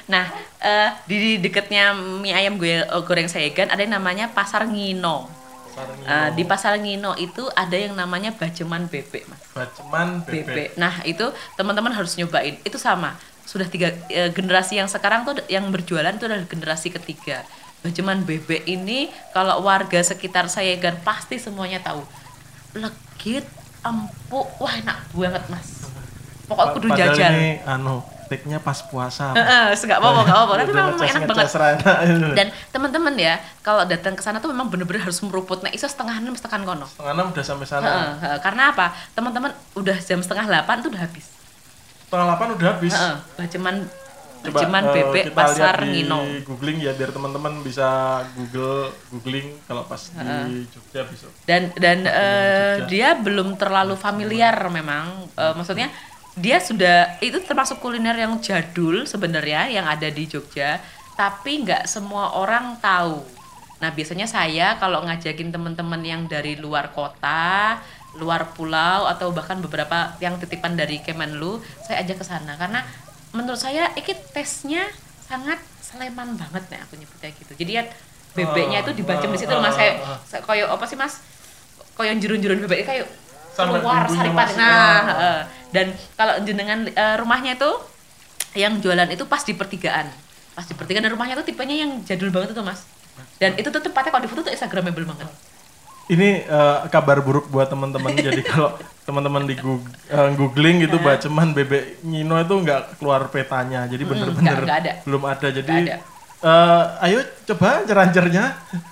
Nah, eh, di dekatnya mie ayam gue goreng seyegan ada yang namanya Pasar Ngino. Eh, di Pasar Ngino itu ada yang namanya bajeman bebek, Mas. Baceman bebek. Bebek. Nah, itu teman-teman harus nyobain. Itu sama. Sudah tiga eh, generasi yang sekarang tuh yang berjualan itu adalah generasi ketiga. Bajeman bebek ini kalau warga sekitar saya kan pasti semuanya tahu. Legit, empuk, wah enak banget, Mas. Pokoknya kudu jajal. ini anu, take-nya pas puasa. Heeh, enggak apa-apa, enggak apa-apa. Tapi memang enak banget. Rana itu. Dan teman-teman ya, kalau datang ke sana tuh memang bener-bener harus meruput. Nah, iso setengah enam setengah kono. Setengah enam udah sampai sana. Heeh, heeh. Karena apa? Teman-teman udah jam setengah delapan tuh udah habis. Setengah delapan udah habis. Heeh, baceman Coba baceman eh, bebek pasar di googling ya biar teman-teman bisa google googling kalau pas di Jogja besok. Dan dan Jogja. dia belum terlalu familiar memang. Eh, maksudnya dia sudah itu termasuk kuliner yang jadul sebenarnya yang ada di Jogja, tapi nggak semua orang tahu. Nah biasanya saya kalau ngajakin teman-teman yang dari luar kota, luar pulau atau bahkan beberapa yang titipan dari Kemenlu, saya ajak ke sana karena menurut saya ini tesnya sangat Sleman banget nih aku nyebutnya gitu. Jadi ya bebeknya itu dibacem di situ mas kayak saya- koyo apa sih mas? Koyo jerun-jerun bebeknya kayak keluar saripan. Nah, Ah. Dan kalau jenengan eh, rumahnya itu yang jualan itu pas di pertigaan. Pas di pertigaan dan rumahnya tuh tipenya yang jadul banget itu mas. Dan itu tuh tempatnya kalau di foto tuh instagramable banget. Ini eh, kabar buruk buat teman-teman. Jadi kalau teman-teman di Goog- eh, googling gitu baceman bebek Ngino itu nggak keluar petanya. Jadi bener-bener nggak- nggak ada. belum ada. Jadi ada. eh, ayo coba ancer-ancernya.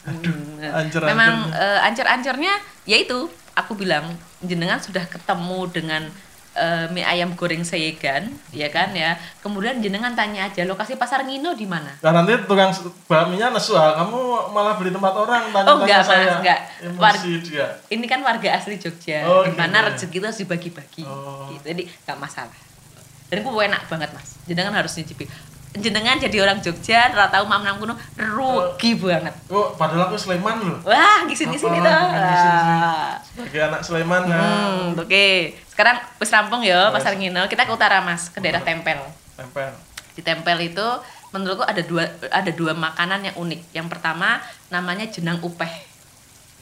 Hmm, Ancer-ancernya. Memang eh, ancer-ancernya yaitu aku bilang jenengan sudah ketemu dengan eh, mie ayam goreng seyegan, ya kan ya. Kemudian jenengan tanya aja lokasi pasar Ngino di mana? Nah, nanti tukang bakminya nesu ah, kamu malah beli tempat orang tanya-tanya Oh, enggak, Mas, saya. enggak. Emosi dia. Ini kan warga asli Jogja, Oh, di mana gitu ya. rezeki itu harus dibagi-bagi. Oh. Gitu. Jadi nggak masalah. Dan itu enak banget mas. Jenengan harus nyicipi. jenengan jadi orang Jogja ora tahu Mamnam kuno rugi banget. Oh, padahal aku Sleman loh. Wah, di sini sini toh. Sebagai anak Sleman nah. Hmm, oke. Sekarang wis rampung ya Wes. Pasar Nginel. Kita ke utara, Mas, ke daerah Tempel. Tempel. Di Tempel itu menurutku ada dua ada dua makanan yang unik. Yang pertama namanya jenang upeh.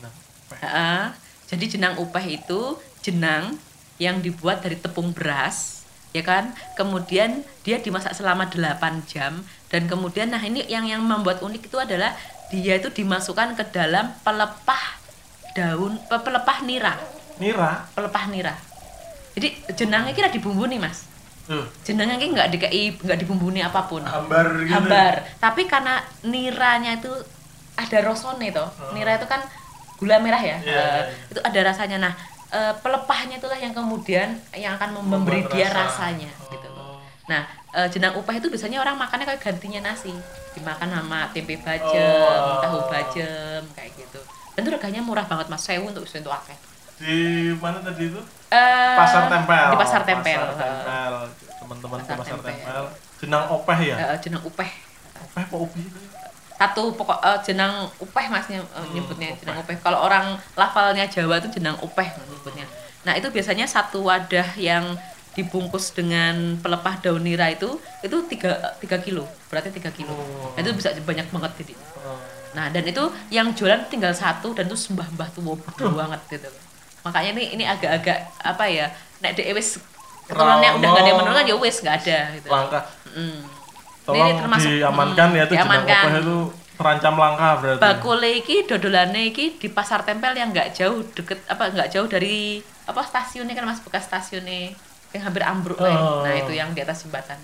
Nah, apa? Heeh. jadi jenang upeh itu jenang yang dibuat dari tepung beras, ya kan? Kemudian dia dimasak selama 8 jam dan kemudian nah ini yang yang membuat unik itu adalah dia itu dimasukkan ke dalam pelepah daun pe- pelepah nira, Nira. pelepah nira. Jadi jenangnya kira dibumbuni, Mas. Tuh, Jenangnya ki nggak dikai nggak dibumbuni apa pun hambar gitu. hambar tapi karena niranya itu ada rosone toh nira itu kan gula merah ya Eh, iya, iya. itu ada rasanya nah eh, pelepahnya itulah yang kemudian yang akan mem- memberi Membuat dia rasa. rasanya gitu Oh. nah eh, jenang upah itu biasanya orang makannya kayak gantinya nasi dimakan sama tempe bacem Oh. tahu bacem kayak gitu dan itu reganya murah banget mas sewu untuk untuk akeh Di mana tadi itu? Eh, Pasar Tempel. di pasar tempel, Pasar Tempel. Teman-teman ke Pasar Tempel. Tempel. Jenang opeh ya? eh, jenang upeh Opeh apa ubi itu? satu pokok eh, jenang upeh mas ny- eh, nyebutnya jenang upeh kalau orang lafalnya Jawa itu jenang upeh nyebutnya nah itu biasanya satu wadah yang dibungkus dengan pelepah daun nira itu itu tiga tiga kilo berarti tiga kilo Oh. Nah, itu bisa banyak banget jadi Oh. nah dan itu yang jualan tinggal satu dan itu sembah mbah tua banget gitu makanya ini ini agak-agak apa ya nek dek wis keturunannya udah nggak ada yang menurun kan ya wis nggak ada gitu Langka. Mm. Tolong Ini termasuk- diamankan hmm, ya itu jenang diamankan. itu terancam langka berarti. bakule iki dodolane iki di pasar tempel yang nggak jauh deket apa nggak jauh dari apa stasiunnya kan mas bekas stasiunnya yang hampir ambruk lah. Oh. nah itu yang di atas jembatan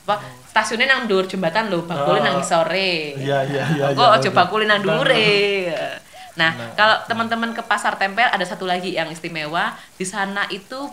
apa stasiunnya nang dur jembatan loh bakule Oh. nang sore Iya, iya, iya, kok iya, aja iya. bakule nang dure Nah, nah kalau teman-teman ke pasar tempel ada satu lagi yang istimewa. Di sana itu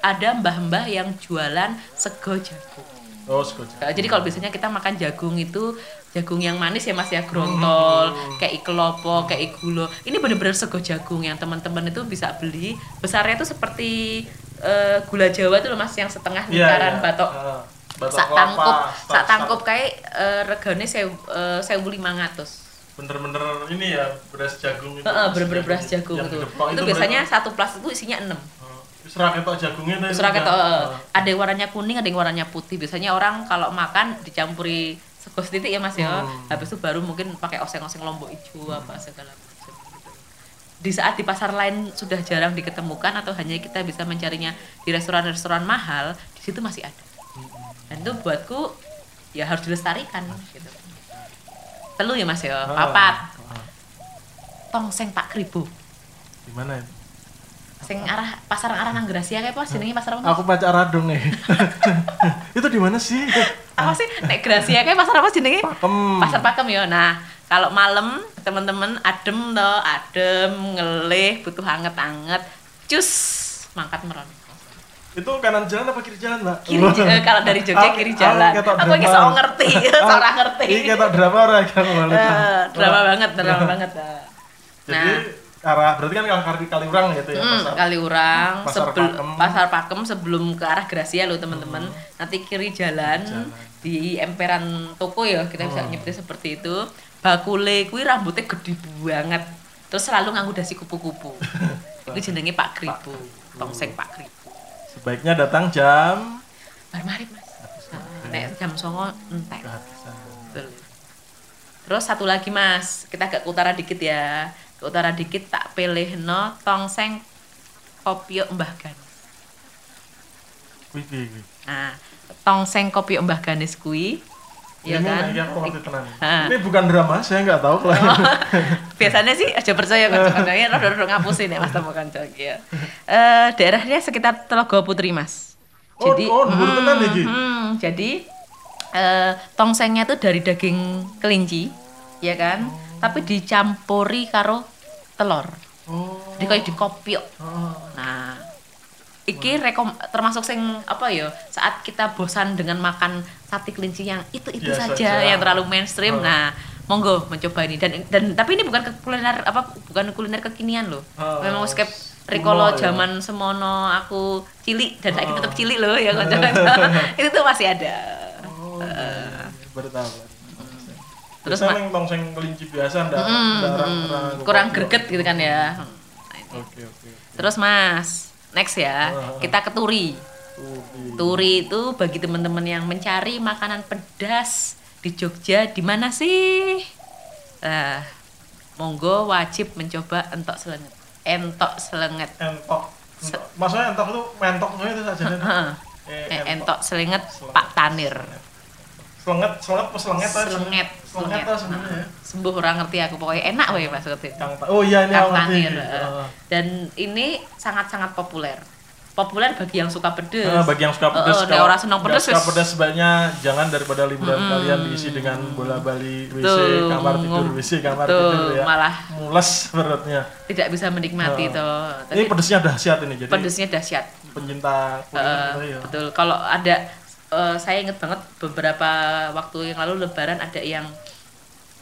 ada mbah-mbah yang jualan sego jagung. Oh, sego jagung. Nah, jadi kalau biasanya kita makan jagung itu jagung yang manis ya Mas ya grontol, hmm. kayak iklopo, kayak igulo. Ini bener-bener sego jagung yang teman-teman itu bisa beli. Besarnya itu seperti uh, gula Jawa tuh loh Mas yang setengah iya, iya. lingkaran yeah, yeah. batok. Uh, batok sak tangkup, sak tangkup kayak uh, regane 1500. Bener-bener ini ya beras jagung itu. Heeh, bener-bener beras jagung itu. Jepang Itu biasanya satu plastik itu isinya enam. Serak ketok jagungnya tuh. Itu itu kan. ada yang warnanya kuning, ada yang warnanya putih. Biasanya orang kalau makan dicampuri sego titik ya Mas ya. Hmm. Habis itu baru mungkin pakai oseng-oseng lombok hijau apa segala macam gitu. Di saat di pasar lain sudah jarang diketemukan atau hanya kita bisa mencarinya di restoran-restoran mahal, di situ masih ada. Dan itu buatku ya harus dilestarikan gitu. Telu ya Mas ya, Ah. papat. Ah. Tongseng Pak Kribo. Di mana itu? Sing arah pasar arah nang Gracia kayak apa jenenge pasar apa? Aku pacar radung nih. itu di mana sih? apa sih nek Gracia kayak pasar apa jenenge Pakem. pasar pakem ya nah kalau malam teman-teman adem toh adem ngelih butuh anget-anget cus mangkat meron Itu kanan jalan apa kiri jalan, Mbak? kiri j- eh, kalau dari Jogja Aku- kiri jalan aku lagi sok ngerti seorang ngerti Ini ketok drama ora kan drama banget drama banget eh. Jadi nah arah berarti kan kalau kali Kaliurang gitu ya Hmm, pasar. Kaliurang, Pasar sebelum Pakem. pasar Pakem sebelum ke arah Gracia loh teman-teman. Nanti kiri jalan, Jalan. di emperan toko ya kita bisa Hmm. nyebutnya seperti itu. Bakule kuwi rambutnya gede banget. Terus selalu nganggo dasi kupu-kupu. Itu jenenge Pak Kribo, tongseng Pak Kribo. Sebaiknya datang jam Bar Mas. Nek jam songo entek. Terus satu lagi Mas, kita agak ke utara dikit ya. Ke utara dikit tak pilih no tongseng kopio Mbah Ganis. Wih. Nah, tongseng kopio Mbah Ganis kui. Ya Ini kan? lagi aku ngerti tenan. Ha. Ini bukan drama, saya nggak tahu kalau Oh, biasanya sih aja percaya kanca-kanca ya rada-rada ngapusin ya Mas temu kanca iki ya. Eh daerahnya sekitar Telaga Putri Mas. Oh, oh, dhuwur tenan iki. hmm, jadi eh tongsengnya itu dari daging kelinci, ya kan? Tapi dicampuri karo telur. Oh. Jadi kayak dikopiok. Oh. Nah, iki rekom termasuk sing apa ya saat kita bosan dengan makan sate kelinci yang itu itu Biasa saja aja. yang terlalu mainstream. Oh. Nah, monggo mencoba ini dan dan tapi ini bukan ke- kuliner apa bukan kuliner kekinian loh. Oh, Memang skep Rikolo ya. zaman semono aku cilik dan lagi Oh. tetap cilik loh ya kanca-kanca. itu tuh masih ada. Oh, Eh, baru tahu. Terus, Terus Ma- yang tongseng kelinci biasa ndak Mm, kurang greget gitu kan ya Oke oke. terus mas next ya Wah. kita ke Turi Turi. Itu bagi teman-teman yang mencari makanan pedas di Jogja di mana sih? Nah, monggo wajib mencoba entok selenget. Entok selenget. Entok. Maksudnya entok itu mentoknya itu saja. Heeh. Eh, Eh, entok Selenget. Pak Tanir. Selenget, selenget apa selenget tadi? Selenget, Selenget tuh sebenarnya. ya. Sembuh orang ngerti aku pokoknya enak wae Mas ngerti. Oh iya ini Kang. Tanir. eh. Heeh. Dan ini sangat-sangat populer. Populer bagi yang suka pedes. Nah, bagi yang suka Eh, pedas, eh, nek orang nggak pedes suka pedas sebaiknya jangan daripada liburan kalian diisi dengan bola bali WC, Tuh, kamar tidur WC, kamar tuh, tidur ya. malah mules perutnya. tidak bisa menikmati Heeh. toh. Ini Tapi pedesnya dahsyat ini jadi pedesnya dahsyat. pencinta kuliner Eh, itu ya. betul. Kalau ada eh, saya inget banget beberapa waktu yang lalu Lebaran ada yang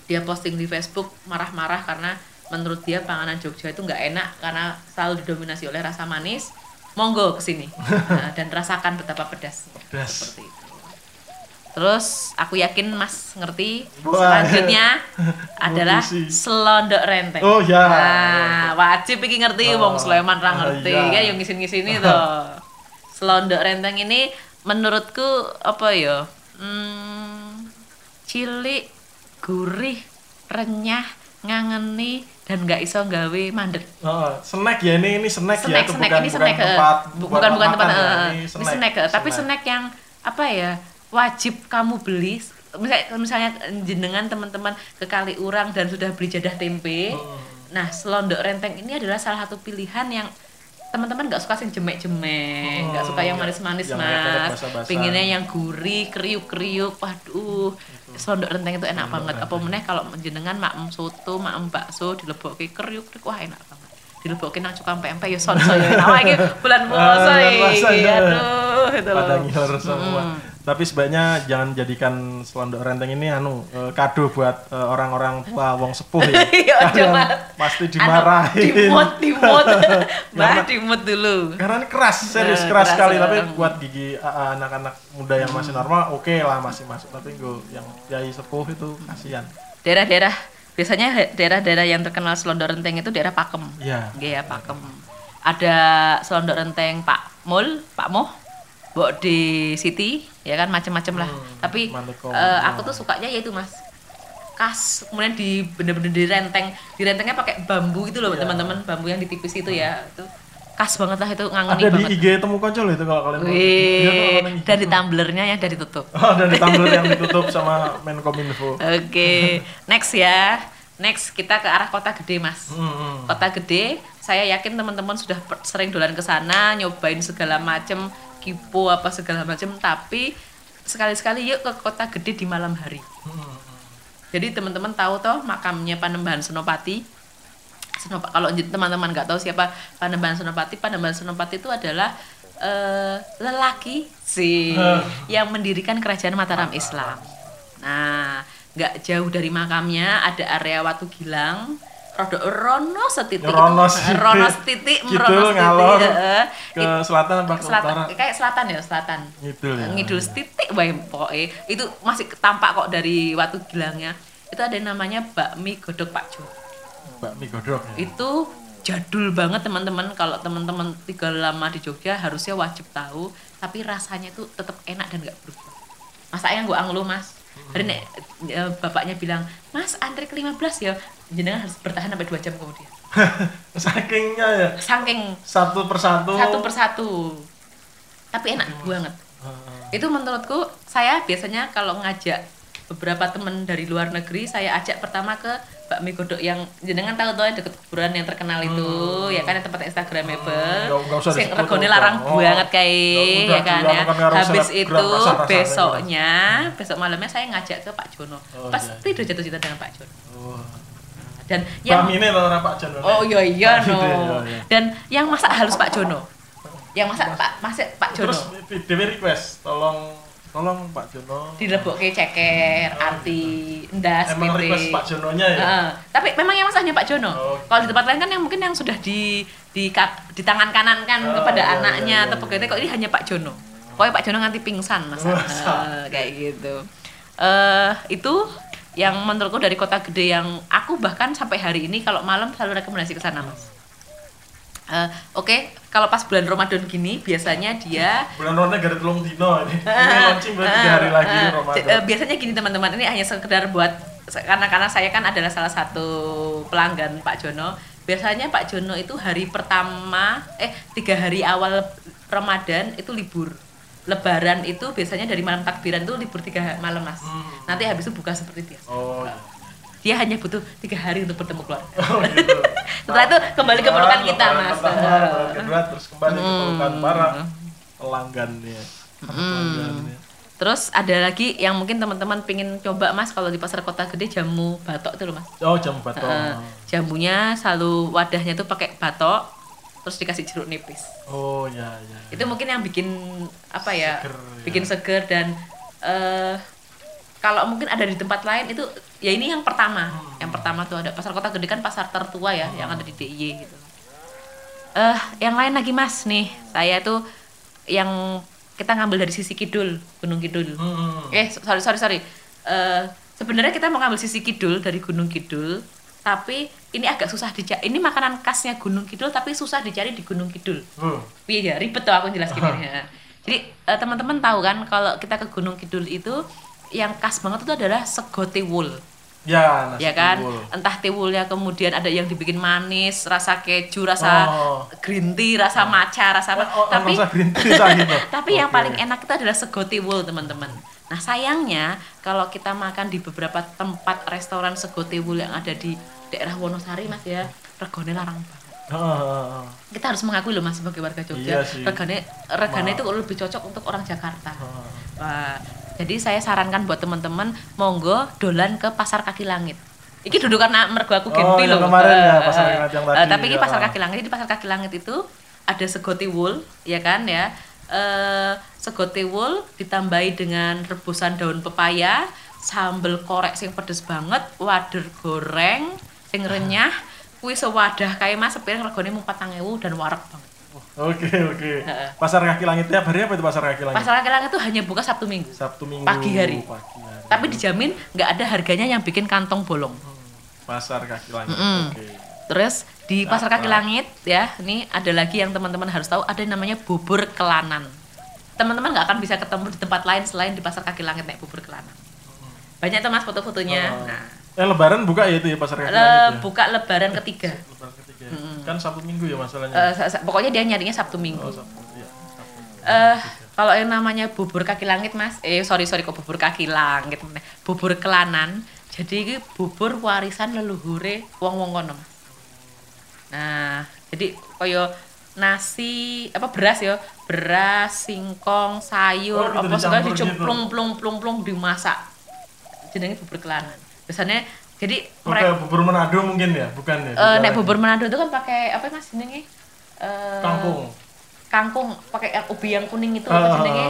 dia posting di Facebook marah-marah karena menurut dia panganan Jogja itu nggak enak karena selalu didominasi oleh rasa manis. Monggo ke sini Nah, dan rasakan betapa pedasnya. Pedas. Seperti itu. Terus aku yakin Mas ngerti Wah. selanjutnya adalah selondok renteng. Oh, ya. Nah, wajib iki ngerti Oh, wong Sleman ra ah, ngerti iya. ya yang ngisin-ngisini to. Selondok renteng ini menurutku apa ya? Hmm, cilik, gurih, renyah, ngangeni dan nggak iso gawe mandek. Oh, snack ya ini ini snack, ya Snack, itu snack bukan ini bukan snack, eh. tempat Bu- buat bukan bukan tempat ya. eh, ini ini snack, eh. tapi snack yang apa ya wajib kamu beli misalnya misalnya jenengan teman-teman ke kali urang dan sudah beli jadah tempe Hmm. nah selondok renteng ini adalah salah satu pilihan yang teman-teman nggak suka sing jemek-jemek nggak Hmm, suka yang ya. manis-manis Yang kayak mas. pinginnya yang gurih kriuk-kriuk waduh. Selondok renteng itu enak banget. Apa meneh kalau jenengan makem soto makem bakso dilebokke kriuk-kriuk wah enak banget. Dilebokke nang cukang pempek ya son ya iki. Bulan puasa bulan iki puasa, ya. aduh itu pada loh ngiler semua. Tapi sebaiknya jangan jadikan selondok renteng ini anu eh, kado buat eh, orang-orang tua wong sepuh ya. Iya, coba. pasti Anu, dimarahin. dimut dimut mbah Karena- dimut dulu Karena ini keras, serius Eh, keras, keras, sekali. eh. Tapi buat gigi ah, anak-anak muda yang masih normal, oke lah masih masuk. Tapi gue yang kiai sepuh itu kasihan. daerah-daerah biasanya daerah-daerah yang terkenal selondok renteng itu daerah Pakem Iya. Nggih ya Pakem ada selondok renteng Pak Mul Pak Moh Mbok di City ya kan macam-macam lah Hmm, tapi eh, aku tuh sukanya yaitu mas kas kemudian di bener-bener di renteng di rentengnya pakai bambu itu loh Iya. teman-teman bambu yang ditipis itu ya itu kas banget lah itu ngangeni Ada di banget IG temu konco loh itu kalau kalian. Iya, Wih, dan di tumblernya yang dari tutup Oh, dan di tumbler yang ditutup sama Menkominfo. Oke, next ya. Next kita ke arah kota gede, Mas. Hmm, hmm. Kota gede, saya yakin teman-teman sudah sering dolan ke sana, nyobain segala macem kipo apa segala macem, tapi sekali-sekali yuk ke kota gede di malam hari. Hmm, Jadi teman-teman tahu toh makamnya Panembahan Senopati. Senopa, kalau teman-teman nggak tahu siapa Panembahan Senopati, Panembahan Senopati itu adalah eh, lelaki sih yang mendirikan kerajaan Mataram Islam. Nah, nggak jauh dari makamnya ada area Watu Gilang, Rodo Rono setitik, Rono setitik. Rono setitik, Kidul, ngalor. Ke selatan apa ke selatan, utara? kayak selatan ya selatan. Ngidul ya. ngidul setitik wae pokoknya itu masih tampak kok dari Watu Gilangnya. Itu ada yang namanya bakmi godok Pak Jo. Bakmi godok ya. itu jadul banget teman-teman. Kalau teman-teman tinggal lama di Jogja harusnya wajib tahu. Tapi rasanya itu tetap enak dan nggak berubah. Masaknya gue anglo mas. Hari nek eh, bapaknya bilang mas antri ke 15 ya jenengan harus bertahan sampai dua jam kemudian. Sakingnya ya. saking. Satu persatu. satu persatu. Tapi enak banget. Heeh. itu menurutku saya biasanya kalau ngajak beberapa temen dari luar negeri saya ajak pertama ke bakmi godok yang jenengan tahu tuh yang deket kuburan yang terkenal itu ya kan yang tempat instagramable. Hmm, sing disebut regone larang. Oh, banget kayak ya kan ya. habis itu besoknya besok malamnya saya ngajak ke Pak Jono. Oh, pasti udah jatuh cinta dengan Pak Jono. Oh. Dan yang ini loh Pak Jono. Oh iya iya Gitu no. ya, iya, iya. Dan yang masak halus Pak Jono. Yang masak Pak masak Pak Jono. Terus dewe request tolong tolong Pak Jono. Dilebokke ceker, arti, endas, Emang pete. request Pak Jononya ya? Heeh. tapi memang yang masaknya Pak Jono. Oh. Kalau di tempat lain kan yang mungkin yang sudah di di di tangan kanan kan Oh, kepada iya, anaknya iya, atau iya. pokoknya kok ini hanya Pak Jono. Pokoknya Pak Jono nganti pingsan masa Wah, kayak gitu. eh itu yang menurutku dari kota gede yang aku bahkan sampai hari ini kalau malam selalu rekomendasi ke sana mas Eh, Oke, kalau pas bulan Ramadan gini biasanya dia Bulan Ramadan gara telung dino ini. Ini launching berarti tiga hari lagi Eh, Ramadan. eh, biasanya gini teman-teman, ini hanya sekedar buat karena karena saya kan adalah salah satu pelanggan Pak Jono. Biasanya Pak Jono itu hari pertama, eh tiga hari awal Ramadan itu libur. Lebaran itu biasanya dari malam takbiran itu libur tiga malam mas. Hmm. Nanti habis itu buka seperti biasa. Oh, iya. Dia hanya butuh tiga hari untuk bertemu keluarga. Oh, gitu. Setelah itu kembali ke pelukan kita Lebaran mas. pertama, lebaran kedua terus kembali ke pelukan Hmm. para pelanggannya. Pelanggannya. Terus ada lagi yang mungkin teman-teman pingin coba mas kalau di pasar kota gede jamu batok itu loh mas. Oh, jam batok. Eh, jamunya selalu wadahnya tuh pakai batok terus dikasih jeruk nipis Oh, ya, ya. itu mungkin yang bikin apa ya Seger, ya. bikin seger dan eh kalau mungkin ada di tempat lain itu ya ini yang pertama Hmm. yang pertama tuh ada pasar kota gede kan pasar tertua ya yang ada di DIY gitu eh yang lain lagi mas nih saya tuh yang kita ngambil dari sisi kidul Gunung Kidul Hmm. eh sorry sorry sorry Eh, sebenarnya kita mau ngambil sisi kidul dari Gunung Kidul tapi ini agak susah dicari ini makanan khasnya Gunung Kidul tapi susah dicari di Gunung Kidul Oh. iya ya ribet tuh aku jelas gini ya. jadi eh, teman-teman tahu kan kalau kita ke Gunung Kidul itu yang khas banget itu adalah sego tiwul Ya, nasi ya kan tiwul. entah tiwulnya kemudian ada yang dibikin manis rasa keju rasa Oh. green tea rasa matcha rasa apa Oh, oh, tapi rasa green tea gitu. tapi yang Oke. paling enak itu adalah sego tiwul teman-teman nah sayangnya kalau kita makan di beberapa tempat restoran sego tiwul yang ada di daerah Wonosari mas ya regone larang banget Heeh. kita harus mengakui loh mas sebagai warga Jogja Iya sih. regane regane itu lebih cocok untuk orang Jakarta Heeh. Wah, jadi saya sarankan buat teman-teman monggo dolan ke pasar kaki langit Iki duduk karena mergo aku Oh, yang loh. kemarin ya, pasar kaki langit yang tadi, tapi ini ya. pasar kaki langit di pasar kaki langit itu ada sego tiwul, ya kan ya. Eh sego tiwul ditambahi dengan rebusan daun pepaya, sambel korek sing pedes banget, wader goreng sing renyah, kuwi sewadah kae Mas sepiring regane mung 4000 dan wareg banget. Oke, oke. Heeh. Pasar kaki langit tiap hari apa itu pasar kaki langit? Pasar kaki langit itu hanya buka Sabtu Minggu. Sabtu Minggu Pagi hari. Pagi hari. Tapi dijamin nggak ada harganya yang bikin kantong bolong. Pasar kaki langit. Mm-mm. Oke. Terus di pasar kaki langit ya, ini ada lagi yang teman-teman harus tahu ada yang namanya bubur kelanan. Teman-teman nggak akan bisa ketemu di tempat lain selain di pasar kaki langit naik bubur kelanan. Banyak tuh mas foto-fotonya. Oh. Nah, Eh lebaran buka ya itu ya pasar kaki le- langit ya? buka Lebaran ketiga. Lebaran ya? Kan Sabtu Minggu ya masalahnya. Sa- sa- pokoknya dia nyarinya Sabtu Minggu. oh, Sabtu. Sabtu. Eh, kalau yang namanya bubur kaki langit mas, eh sorry sorry kok bubur kaki langit, bubur kelanan. Jadi ini bubur warisan leluhure wong wong kono. Mas. Nah, jadi koyo nasi apa beras ya, beras, singkong, sayur, Oh, gitu apa segala dicampur gitu. dicemplung plung plung plung dimasak. Jenenge bubur kelanan. Biasanya jadi mereka bubur Manado mungkin ya, bukan ya? eh Beda nek bubur Manado itu kan pakai apa mas jenenge? Eh, kangkung. kangkung pakai yang ubi yang kuning itu Ah, apa jenenge?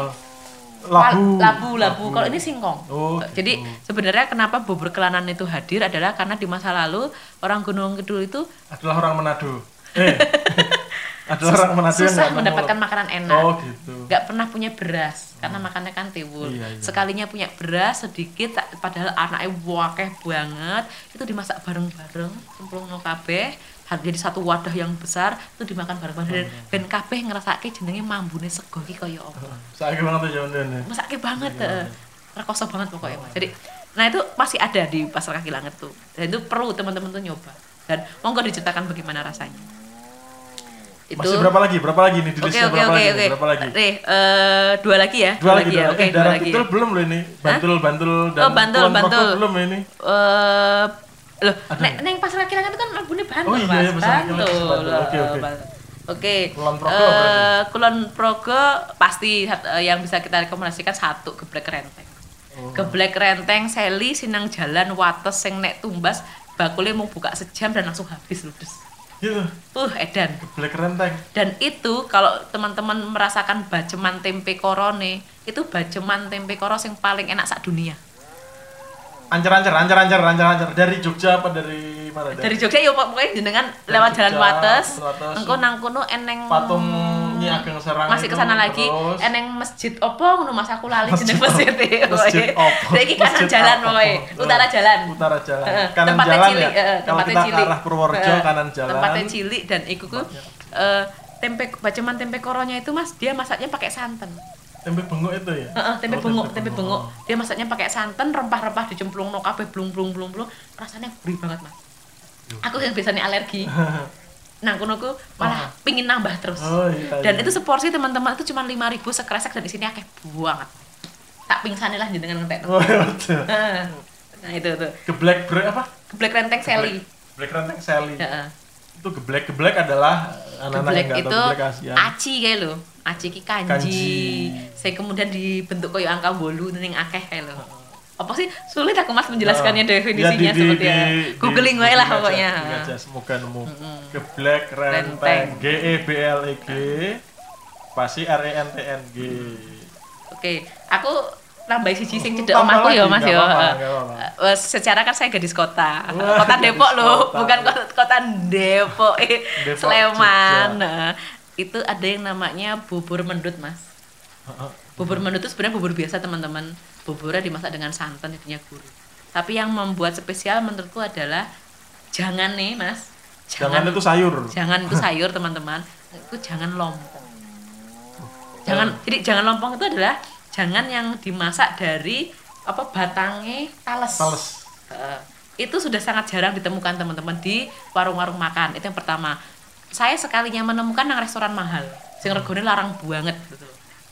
labu. labu labu kalau ini singkong Oh, jadi sebenarnya kenapa bubur kelanan itu hadir adalah karena di masa lalu orang Gunung Kidul itu adalah orang Manado. Eh. Adalah orang Manado yang susah nggak mendapatkan makanan enak. Oh, gitu. nggak pernah punya beras karena makannya kan tiwul Iya, iya. sekalinya punya beras sedikit padahal anaknya wakeh banget. Itu dimasak bareng-bareng cemplung no kabeh. Har- jadi satu wadah yang besar itu dimakan bareng-bareng. Dan ben kabeh ngerasake jenenge mambune sego iki kaya apa. Saiki banget ya jaman masaknya banget Iya, eh. rekoso banget pokoknya Mas. jadi nah itu masih ada di pasar kaki langit tuh. Dan itu perlu teman-teman tuh nyoba. Dan monggo diceritakan bagaimana rasanya itu Masih berapa lagi? Berapa lagi nih di oke listnya oke berapa oke lagi? oke nih? Berapa lagi? Nih, eh, dua lagi ya Dua lagi, ya dua oke dua darah lagi belum loh ini. Bantul, Bantul dan Oh, Bantul, Bantul. belum ini. eh loh nek neng pasar kaki langit itu kan albumnya Bantul Oh, iya, Mas iya, kaki langit Bantul. Oke, oke. Oke, Kulon Progo berarti? Kulon Progo pasti eh, yang bisa kita rekomendasikan satu geblek renteng. Oh. Geblek renteng Seli sinang jalan wates sing nek tumbas bakule mau buka sejam dan langsung habis ludes. Gitu. Uh, edan. Black renteng. Dan itu kalau teman-teman merasakan baceman tempe korone, itu baceman tempe koro yang paling enak sak dunia. Ancar-ancar, ancar-ancar, ancar-ancar. Dari Jogja apa dari mana? Dari Jogja ya pokoknya jenengan lewat Jogja, jalan Wates, engko nang kono eneng patung Nyi Ageng Serang masih ke sana lagi terus? eneng masjid opo ngono Mas aku lali jeneng Masjid opo? Masjid opo? Saiki kanan Masjid jalan woy, utara jalan. Utara jalan. Kanan tempatnya jalan cilik, ya. Kalau tempatnya cilik. arah Purworejo Heeh, kanan jalan. Tempatnya cilik dan iku ku eh, tempe baceman tempe koronya itu Mas dia masaknya pakai santan. Tempe bengok itu ya? Heeh, tempe Oh, bengok, tempe bengok. Dia masaknya pakai santan, rempah-rempah dicemplung no kabeh blung blung blung blung. Rasanya gurih banget, Mas. Aku yang biasanya alergi. Nang kono ku malah pingin nambah terus. Oh iya. Dan iya. itu seporsi teman-teman itu cuma 5000 sekresek dan di sini akeh banget. Tak pingsan lah jenengan ngentek. Oh iya. Nah, itu tuh. Geblek bre apa? Geblek renteng Sally. Geblek renteng Sally. Heeh. Itu geblek-geblek adalah anak-anak Geblek yang itu geblek aci kayak lo. Aci ki kanji. Kanji. Saya kemudian dibentuk koyo angka bolu ning akeh kayak lo. Apa sih sulit aku Mas menjelaskannya Heeh. definisinya Ya, di- di- seperti ya. di- Googling di- wae lah googling pokoknya. googling aja, semoga nemu. Geblek Renteng. renteng. G E B L E G pasti R E N T N G. Oke, aku nambah siji sing cedek Tambah omahku ya Mas ya. secara kan saya gadis kota. Wah, kota Depok loh, bukan kota, kota Depok, eh, Depok, Sleman. Nah, itu ada yang namanya bubur mendut, Mas. Bubur mendut itu sebenarnya bubur biasa, teman-teman. Buburnya dimasak dengan santan, jadinya gurih. Tapi yang membuat spesial menurutku adalah jangan nih, Mas. Jangan itu sayur. jangan itu sayur, teman-teman. Itu jangan lompong. Jangan jadi jangan lompong itu adalah jangan yang dimasak dari apa batangnya tales. Tales. Heeh. itu sudah sangat jarang ditemukan teman-teman di warung-warung makan. Itu yang pertama. Saya sekalinya menemukan yang restoran mahal. Sing regone larang banget gitu.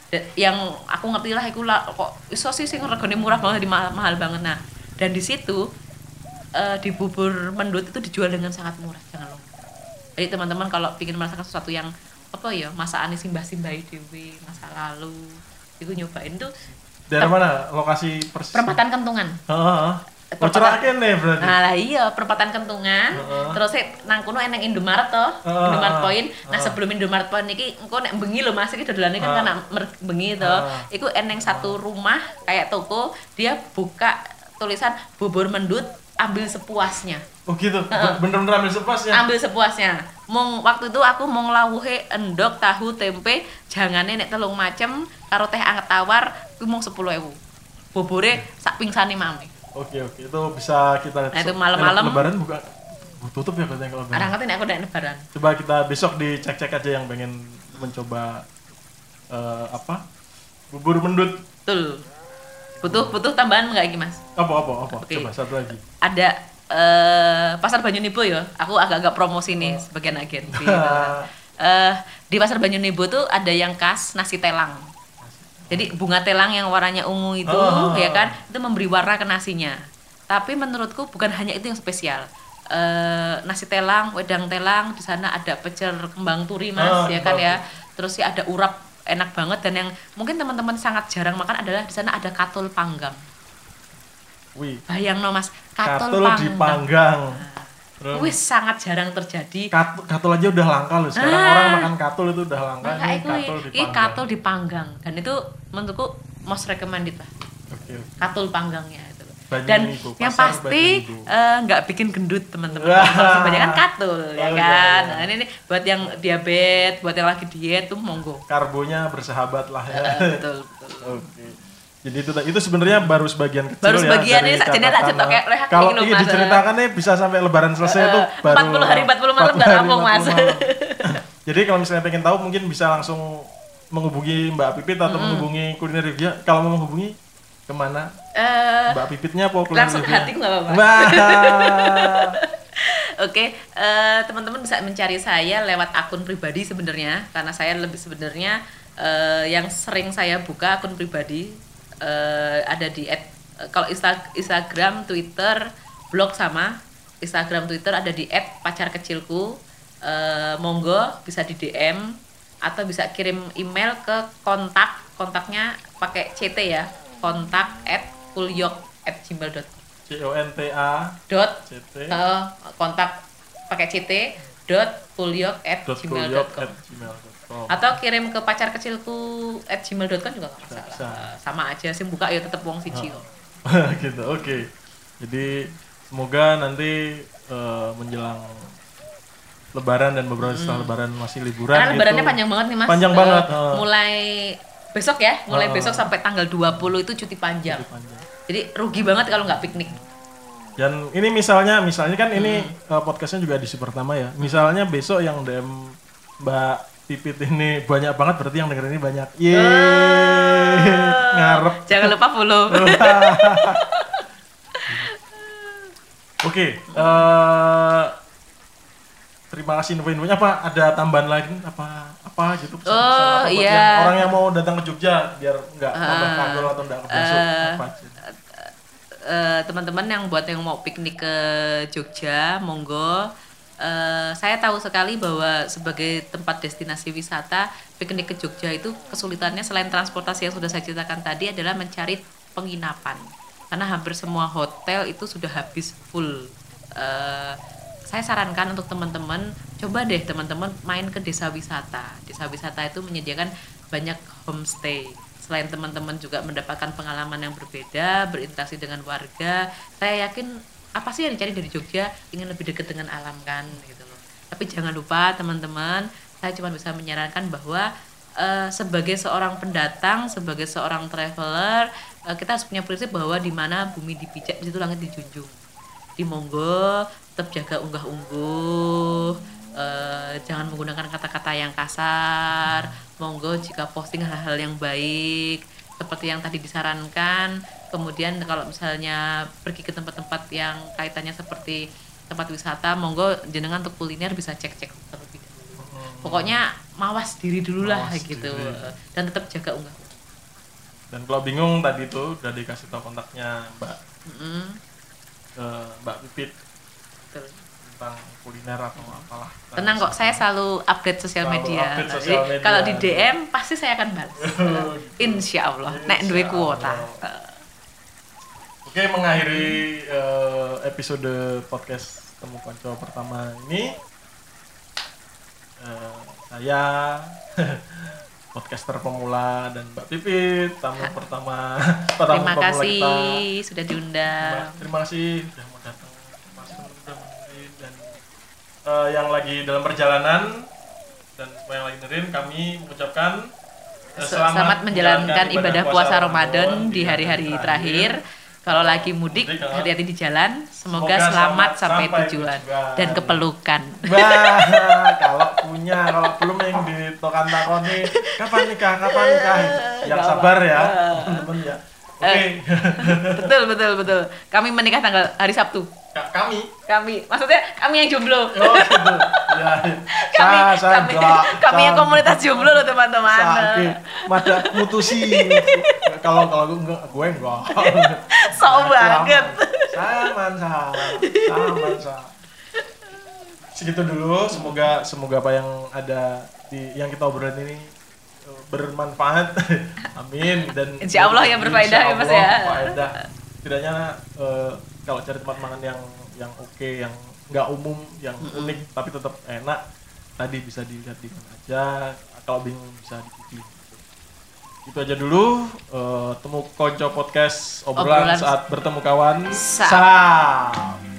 Da- yang aku ngerti lah iku lah, kok iso sih sing regone murah banget di mahal, mahal banget. Nah, dan di situ eh, di bubur mendut itu dijual dengan sangat murah, jangan lupa. Jadi teman-teman kalau ingin merasakan sesuatu yang apa ya, masakan simbah-simbah dewi masa lalu, itu nyobain tuh Dari mana lokasi persis? perempatan kentungan. Heeh. Oh, Perempatan- nih berarti. Nah lah iya perempatan kentungan. Heeh. Terus sih nang kono eneng Indomaret toh. Heeh. Indomaret Point. Nah Heeh. sebelum Indomaret Point iki engko nek bengi lho Mas iki dodolane kan Heeh. karena mer- bengi toh. Heeh. Iku eneng satu rumah kayak toko dia buka tulisan bubur mendut ambil sepuasnya. Oh gitu. Bener-bener ambil sepasnya. Ambil sepuasnya. Mong waktu itu aku mau nglawuhe endok, tahu, tempe, jangane nek telung macem karo teh anget tawar ku mung 10.000. Bobore sak pingsane mame. Oke oke itu bisa kita Nah, itu malam-malam. Lebaran buka tutup ya katanya kalau lebaran. ngerti nek aku nek lebaran. Coba kita besok dicek-cek aja yang pengen mencoba eh, apa? Bubur mendut. Betul. Butuh butuh tambahan enggak iki, Mas? Apa apa apa? Oke. Coba satu lagi. Ada eh Pasar Banyunibo ya. Aku agak-agak promosi nih sebagian agensi. Eh di Pasar Banyunibo tuh ada yang khas nasi telang. Jadi bunga telang yang warnanya ungu itu Oh. ya kan, itu memberi warna ke nasinya. Tapi menurutku bukan hanya itu yang spesial. Eh nasi telang, wedang telang, di sana ada pecel kembang turi Mas, Oh, ya kan ya. Terus ya ada urap enak banget dan yang mungkin teman-teman sangat jarang makan adalah di sana ada katul panggang. Wih. Bayang no Mas, katul, Katul panggang. dipanggang. Terus Wih sangat jarang terjadi. katul, katul aja udah langka loh. Sekarang Ah. orang makan katul itu udah langka. Maka Ini katul ini dipanggang. katul dipanggang dan itu menurutku most recommended lah. Oke. Katul panggangnya itu. Dan Bu. yang pasti eh, nggak bikin gendut teman-teman. Kebanyakan katul ya Oh, iya, kan. iya. Nah, ini buat yang diabetes, buat yang lagi diet tuh monggo. Karbonya bersahabat lah ya. Eh, betul betul. Oke. Jadi itu itu sebenarnya baru sebagian kecil Baru ya. sebagian dari ini, sakjane tak catatan, cetok kayak lehak Kalau ini ini diceritakan nih bisa sampai lebaran selesai itu baru 40 hari, 40 malam nggak 40 hari, rampung, Mas. 40 malam. Jadi kalau misalnya pengen tahu mungkin bisa langsung menghubungi Mbak Pipit atau menghubungi kuliner review. Kalau mau menghubungi ke mana? Eh, Mbak Pipitnya apa kuliner langsung hatiku nggak apa-apa. Oke, eh, teman-teman bisa mencari saya lewat akun pribadi sebenarnya karena saya lebih sebenarnya eh, yang sering saya buka akun pribadi eh, ada di at- eh, kalau Insta- Instagram, Twitter, blog sama Instagram, Twitter ada di @pacarkecilku. Eh, monggo bisa di DM atau bisa kirim email ke kontak kontaknya pakai CT ya kontak at kulyok@gmail.com C O N T A dot C T eh, kontak pakai ct dot kulyok at dot gmail.com. atau kirim ke pacar kecilku at gmail.com juga nggak Bisa, masalah sama aja sih buka ya tetep wong siji kok gitu oke jadi semoga nanti eh, menjelang lebaran dan beberapa setelah lebaran masih liburan Karena gitu. lebarannya panjang banget nih Mas. Panjang Eh, banget, heeh. Mulai besok ya, mulai Heeh. besok sampai tanggal 20 itu cuti panjang. Panjang. Jadi rugi banget kalau nggak piknik. Dan ini misalnya, misalnya kan ini Hmm. eh, podcastnya juga edisi pertama ya. Misalnya besok yang DM Mbak Pipit ini banyak banget, berarti yang denger ini banyak. Yeay, ngarep. Jangan lupa follow. Oke, eh, terima kasih info-infonya apa? Ada tambahan lagi apa apa gitu? pesan-pesan Oh, apa iya. yang- orang yang mau datang ke Jogja biar nggak tambah kagol atau nggak apa aja? Eh, teman-teman yang buat yang mau piknik ke Jogja, monggo. Eh, saya tahu sekali bahwa sebagai tempat destinasi wisata, piknik ke Jogja itu kesulitannya selain transportasi yang sudah saya ceritakan tadi adalah mencari penginapan. Karena hampir semua hotel itu sudah habis full. Eh, saya sarankan untuk teman-teman, coba deh teman-teman main ke desa wisata. Desa wisata itu menyediakan banyak homestay selain teman-teman juga mendapatkan pengalaman yang berbeda, berinteraksi dengan warga, saya yakin apa sih yang dicari dari Jogja ingin lebih dekat dengan alam kan gitu loh. Tapi jangan lupa teman-teman, saya cuma bisa menyarankan bahwa eh, sebagai seorang pendatang, sebagai seorang traveler, eh, kita harus punya prinsip bahwa di mana bumi dipijak, di situ langit dijunjung. Di monggo tetap jaga unggah-ungguh, eh, jangan menggunakan kata-kata yang kasar. Monggo jika posting hal-hal yang baik seperti yang tadi disarankan. Kemudian kalau misalnya pergi ke tempat-tempat yang kaitannya seperti tempat wisata, monggo jenengan untuk kuliner bisa cek-cek terlebih dahulu. Pokoknya mawas diri dulu lah gitu diri. dan tetap jaga unggah. Dan kalau bingung tadi tuh udah dikasih tahu kontaknya Mbak Mm-mm, eh, Mbak Pipit betul. tentang kuliner atau apalah. Tenang kok, saya selalu update sosial Selalu media. update Jadi, sosial media. kalau di DM pasti saya akan balas. Insya Allah, nek duwe Insya kuota. Oke, mengakhiri eh, episode podcast Temu Konco pertama ini eh, saya podcaster pemula dan Mbak Pipit tamu pertama tamu Terima pemula kasih kita. sudah diundang. Terima, terima kasih sudah mau datang Mas dan eh, yang lagi dalam perjalanan dan semua yang lagi dengerin kami mengucapkan eh, Selamat, menjalankan ibadah puasa Ramadan di hari-hari terakhir. Kalau lagi mudik, Mudik, ah. hati-hati di jalan. Semoga, Semoga selamat selamat sampai, sampai tujuan tujuan. dan kepelukan. Bah, kalau punya, kalau belum yang di tokan takoni, kapan nikah, kapan nikah? Yang Gak sabar ya, apa-apa. teman-teman ya. Oke, betul betul betul. Kami menikah tanggal hari Sabtu. Ka- kami, Kami, maksudnya kami yang jomblo. oh ya, kami, saya, saya kami, enggak, kami yang komunitas jomblo loh teman-teman. Mada mutusi. Kalau kalau gue enggak, gue enggak. Sok banget. Saman, saman, saman, saman. Segitu dulu. Semoga semoga apa yang ada di yang kita obrolin ini eh, bermanfaat. Amin dan Insya Allah ya berfaedah ya, Mas, ya. Faedah. Setidaknya eh, kalau cari tempat makan yang yang oke, yang nggak umum, yang unik tapi tetap enak, tadi bisa dilihat di mana aja. Kalau bingung bisa di itu aja dulu eh, temu konco podcast obrolan, Obrolan saat bertemu kawan Sa- Salam.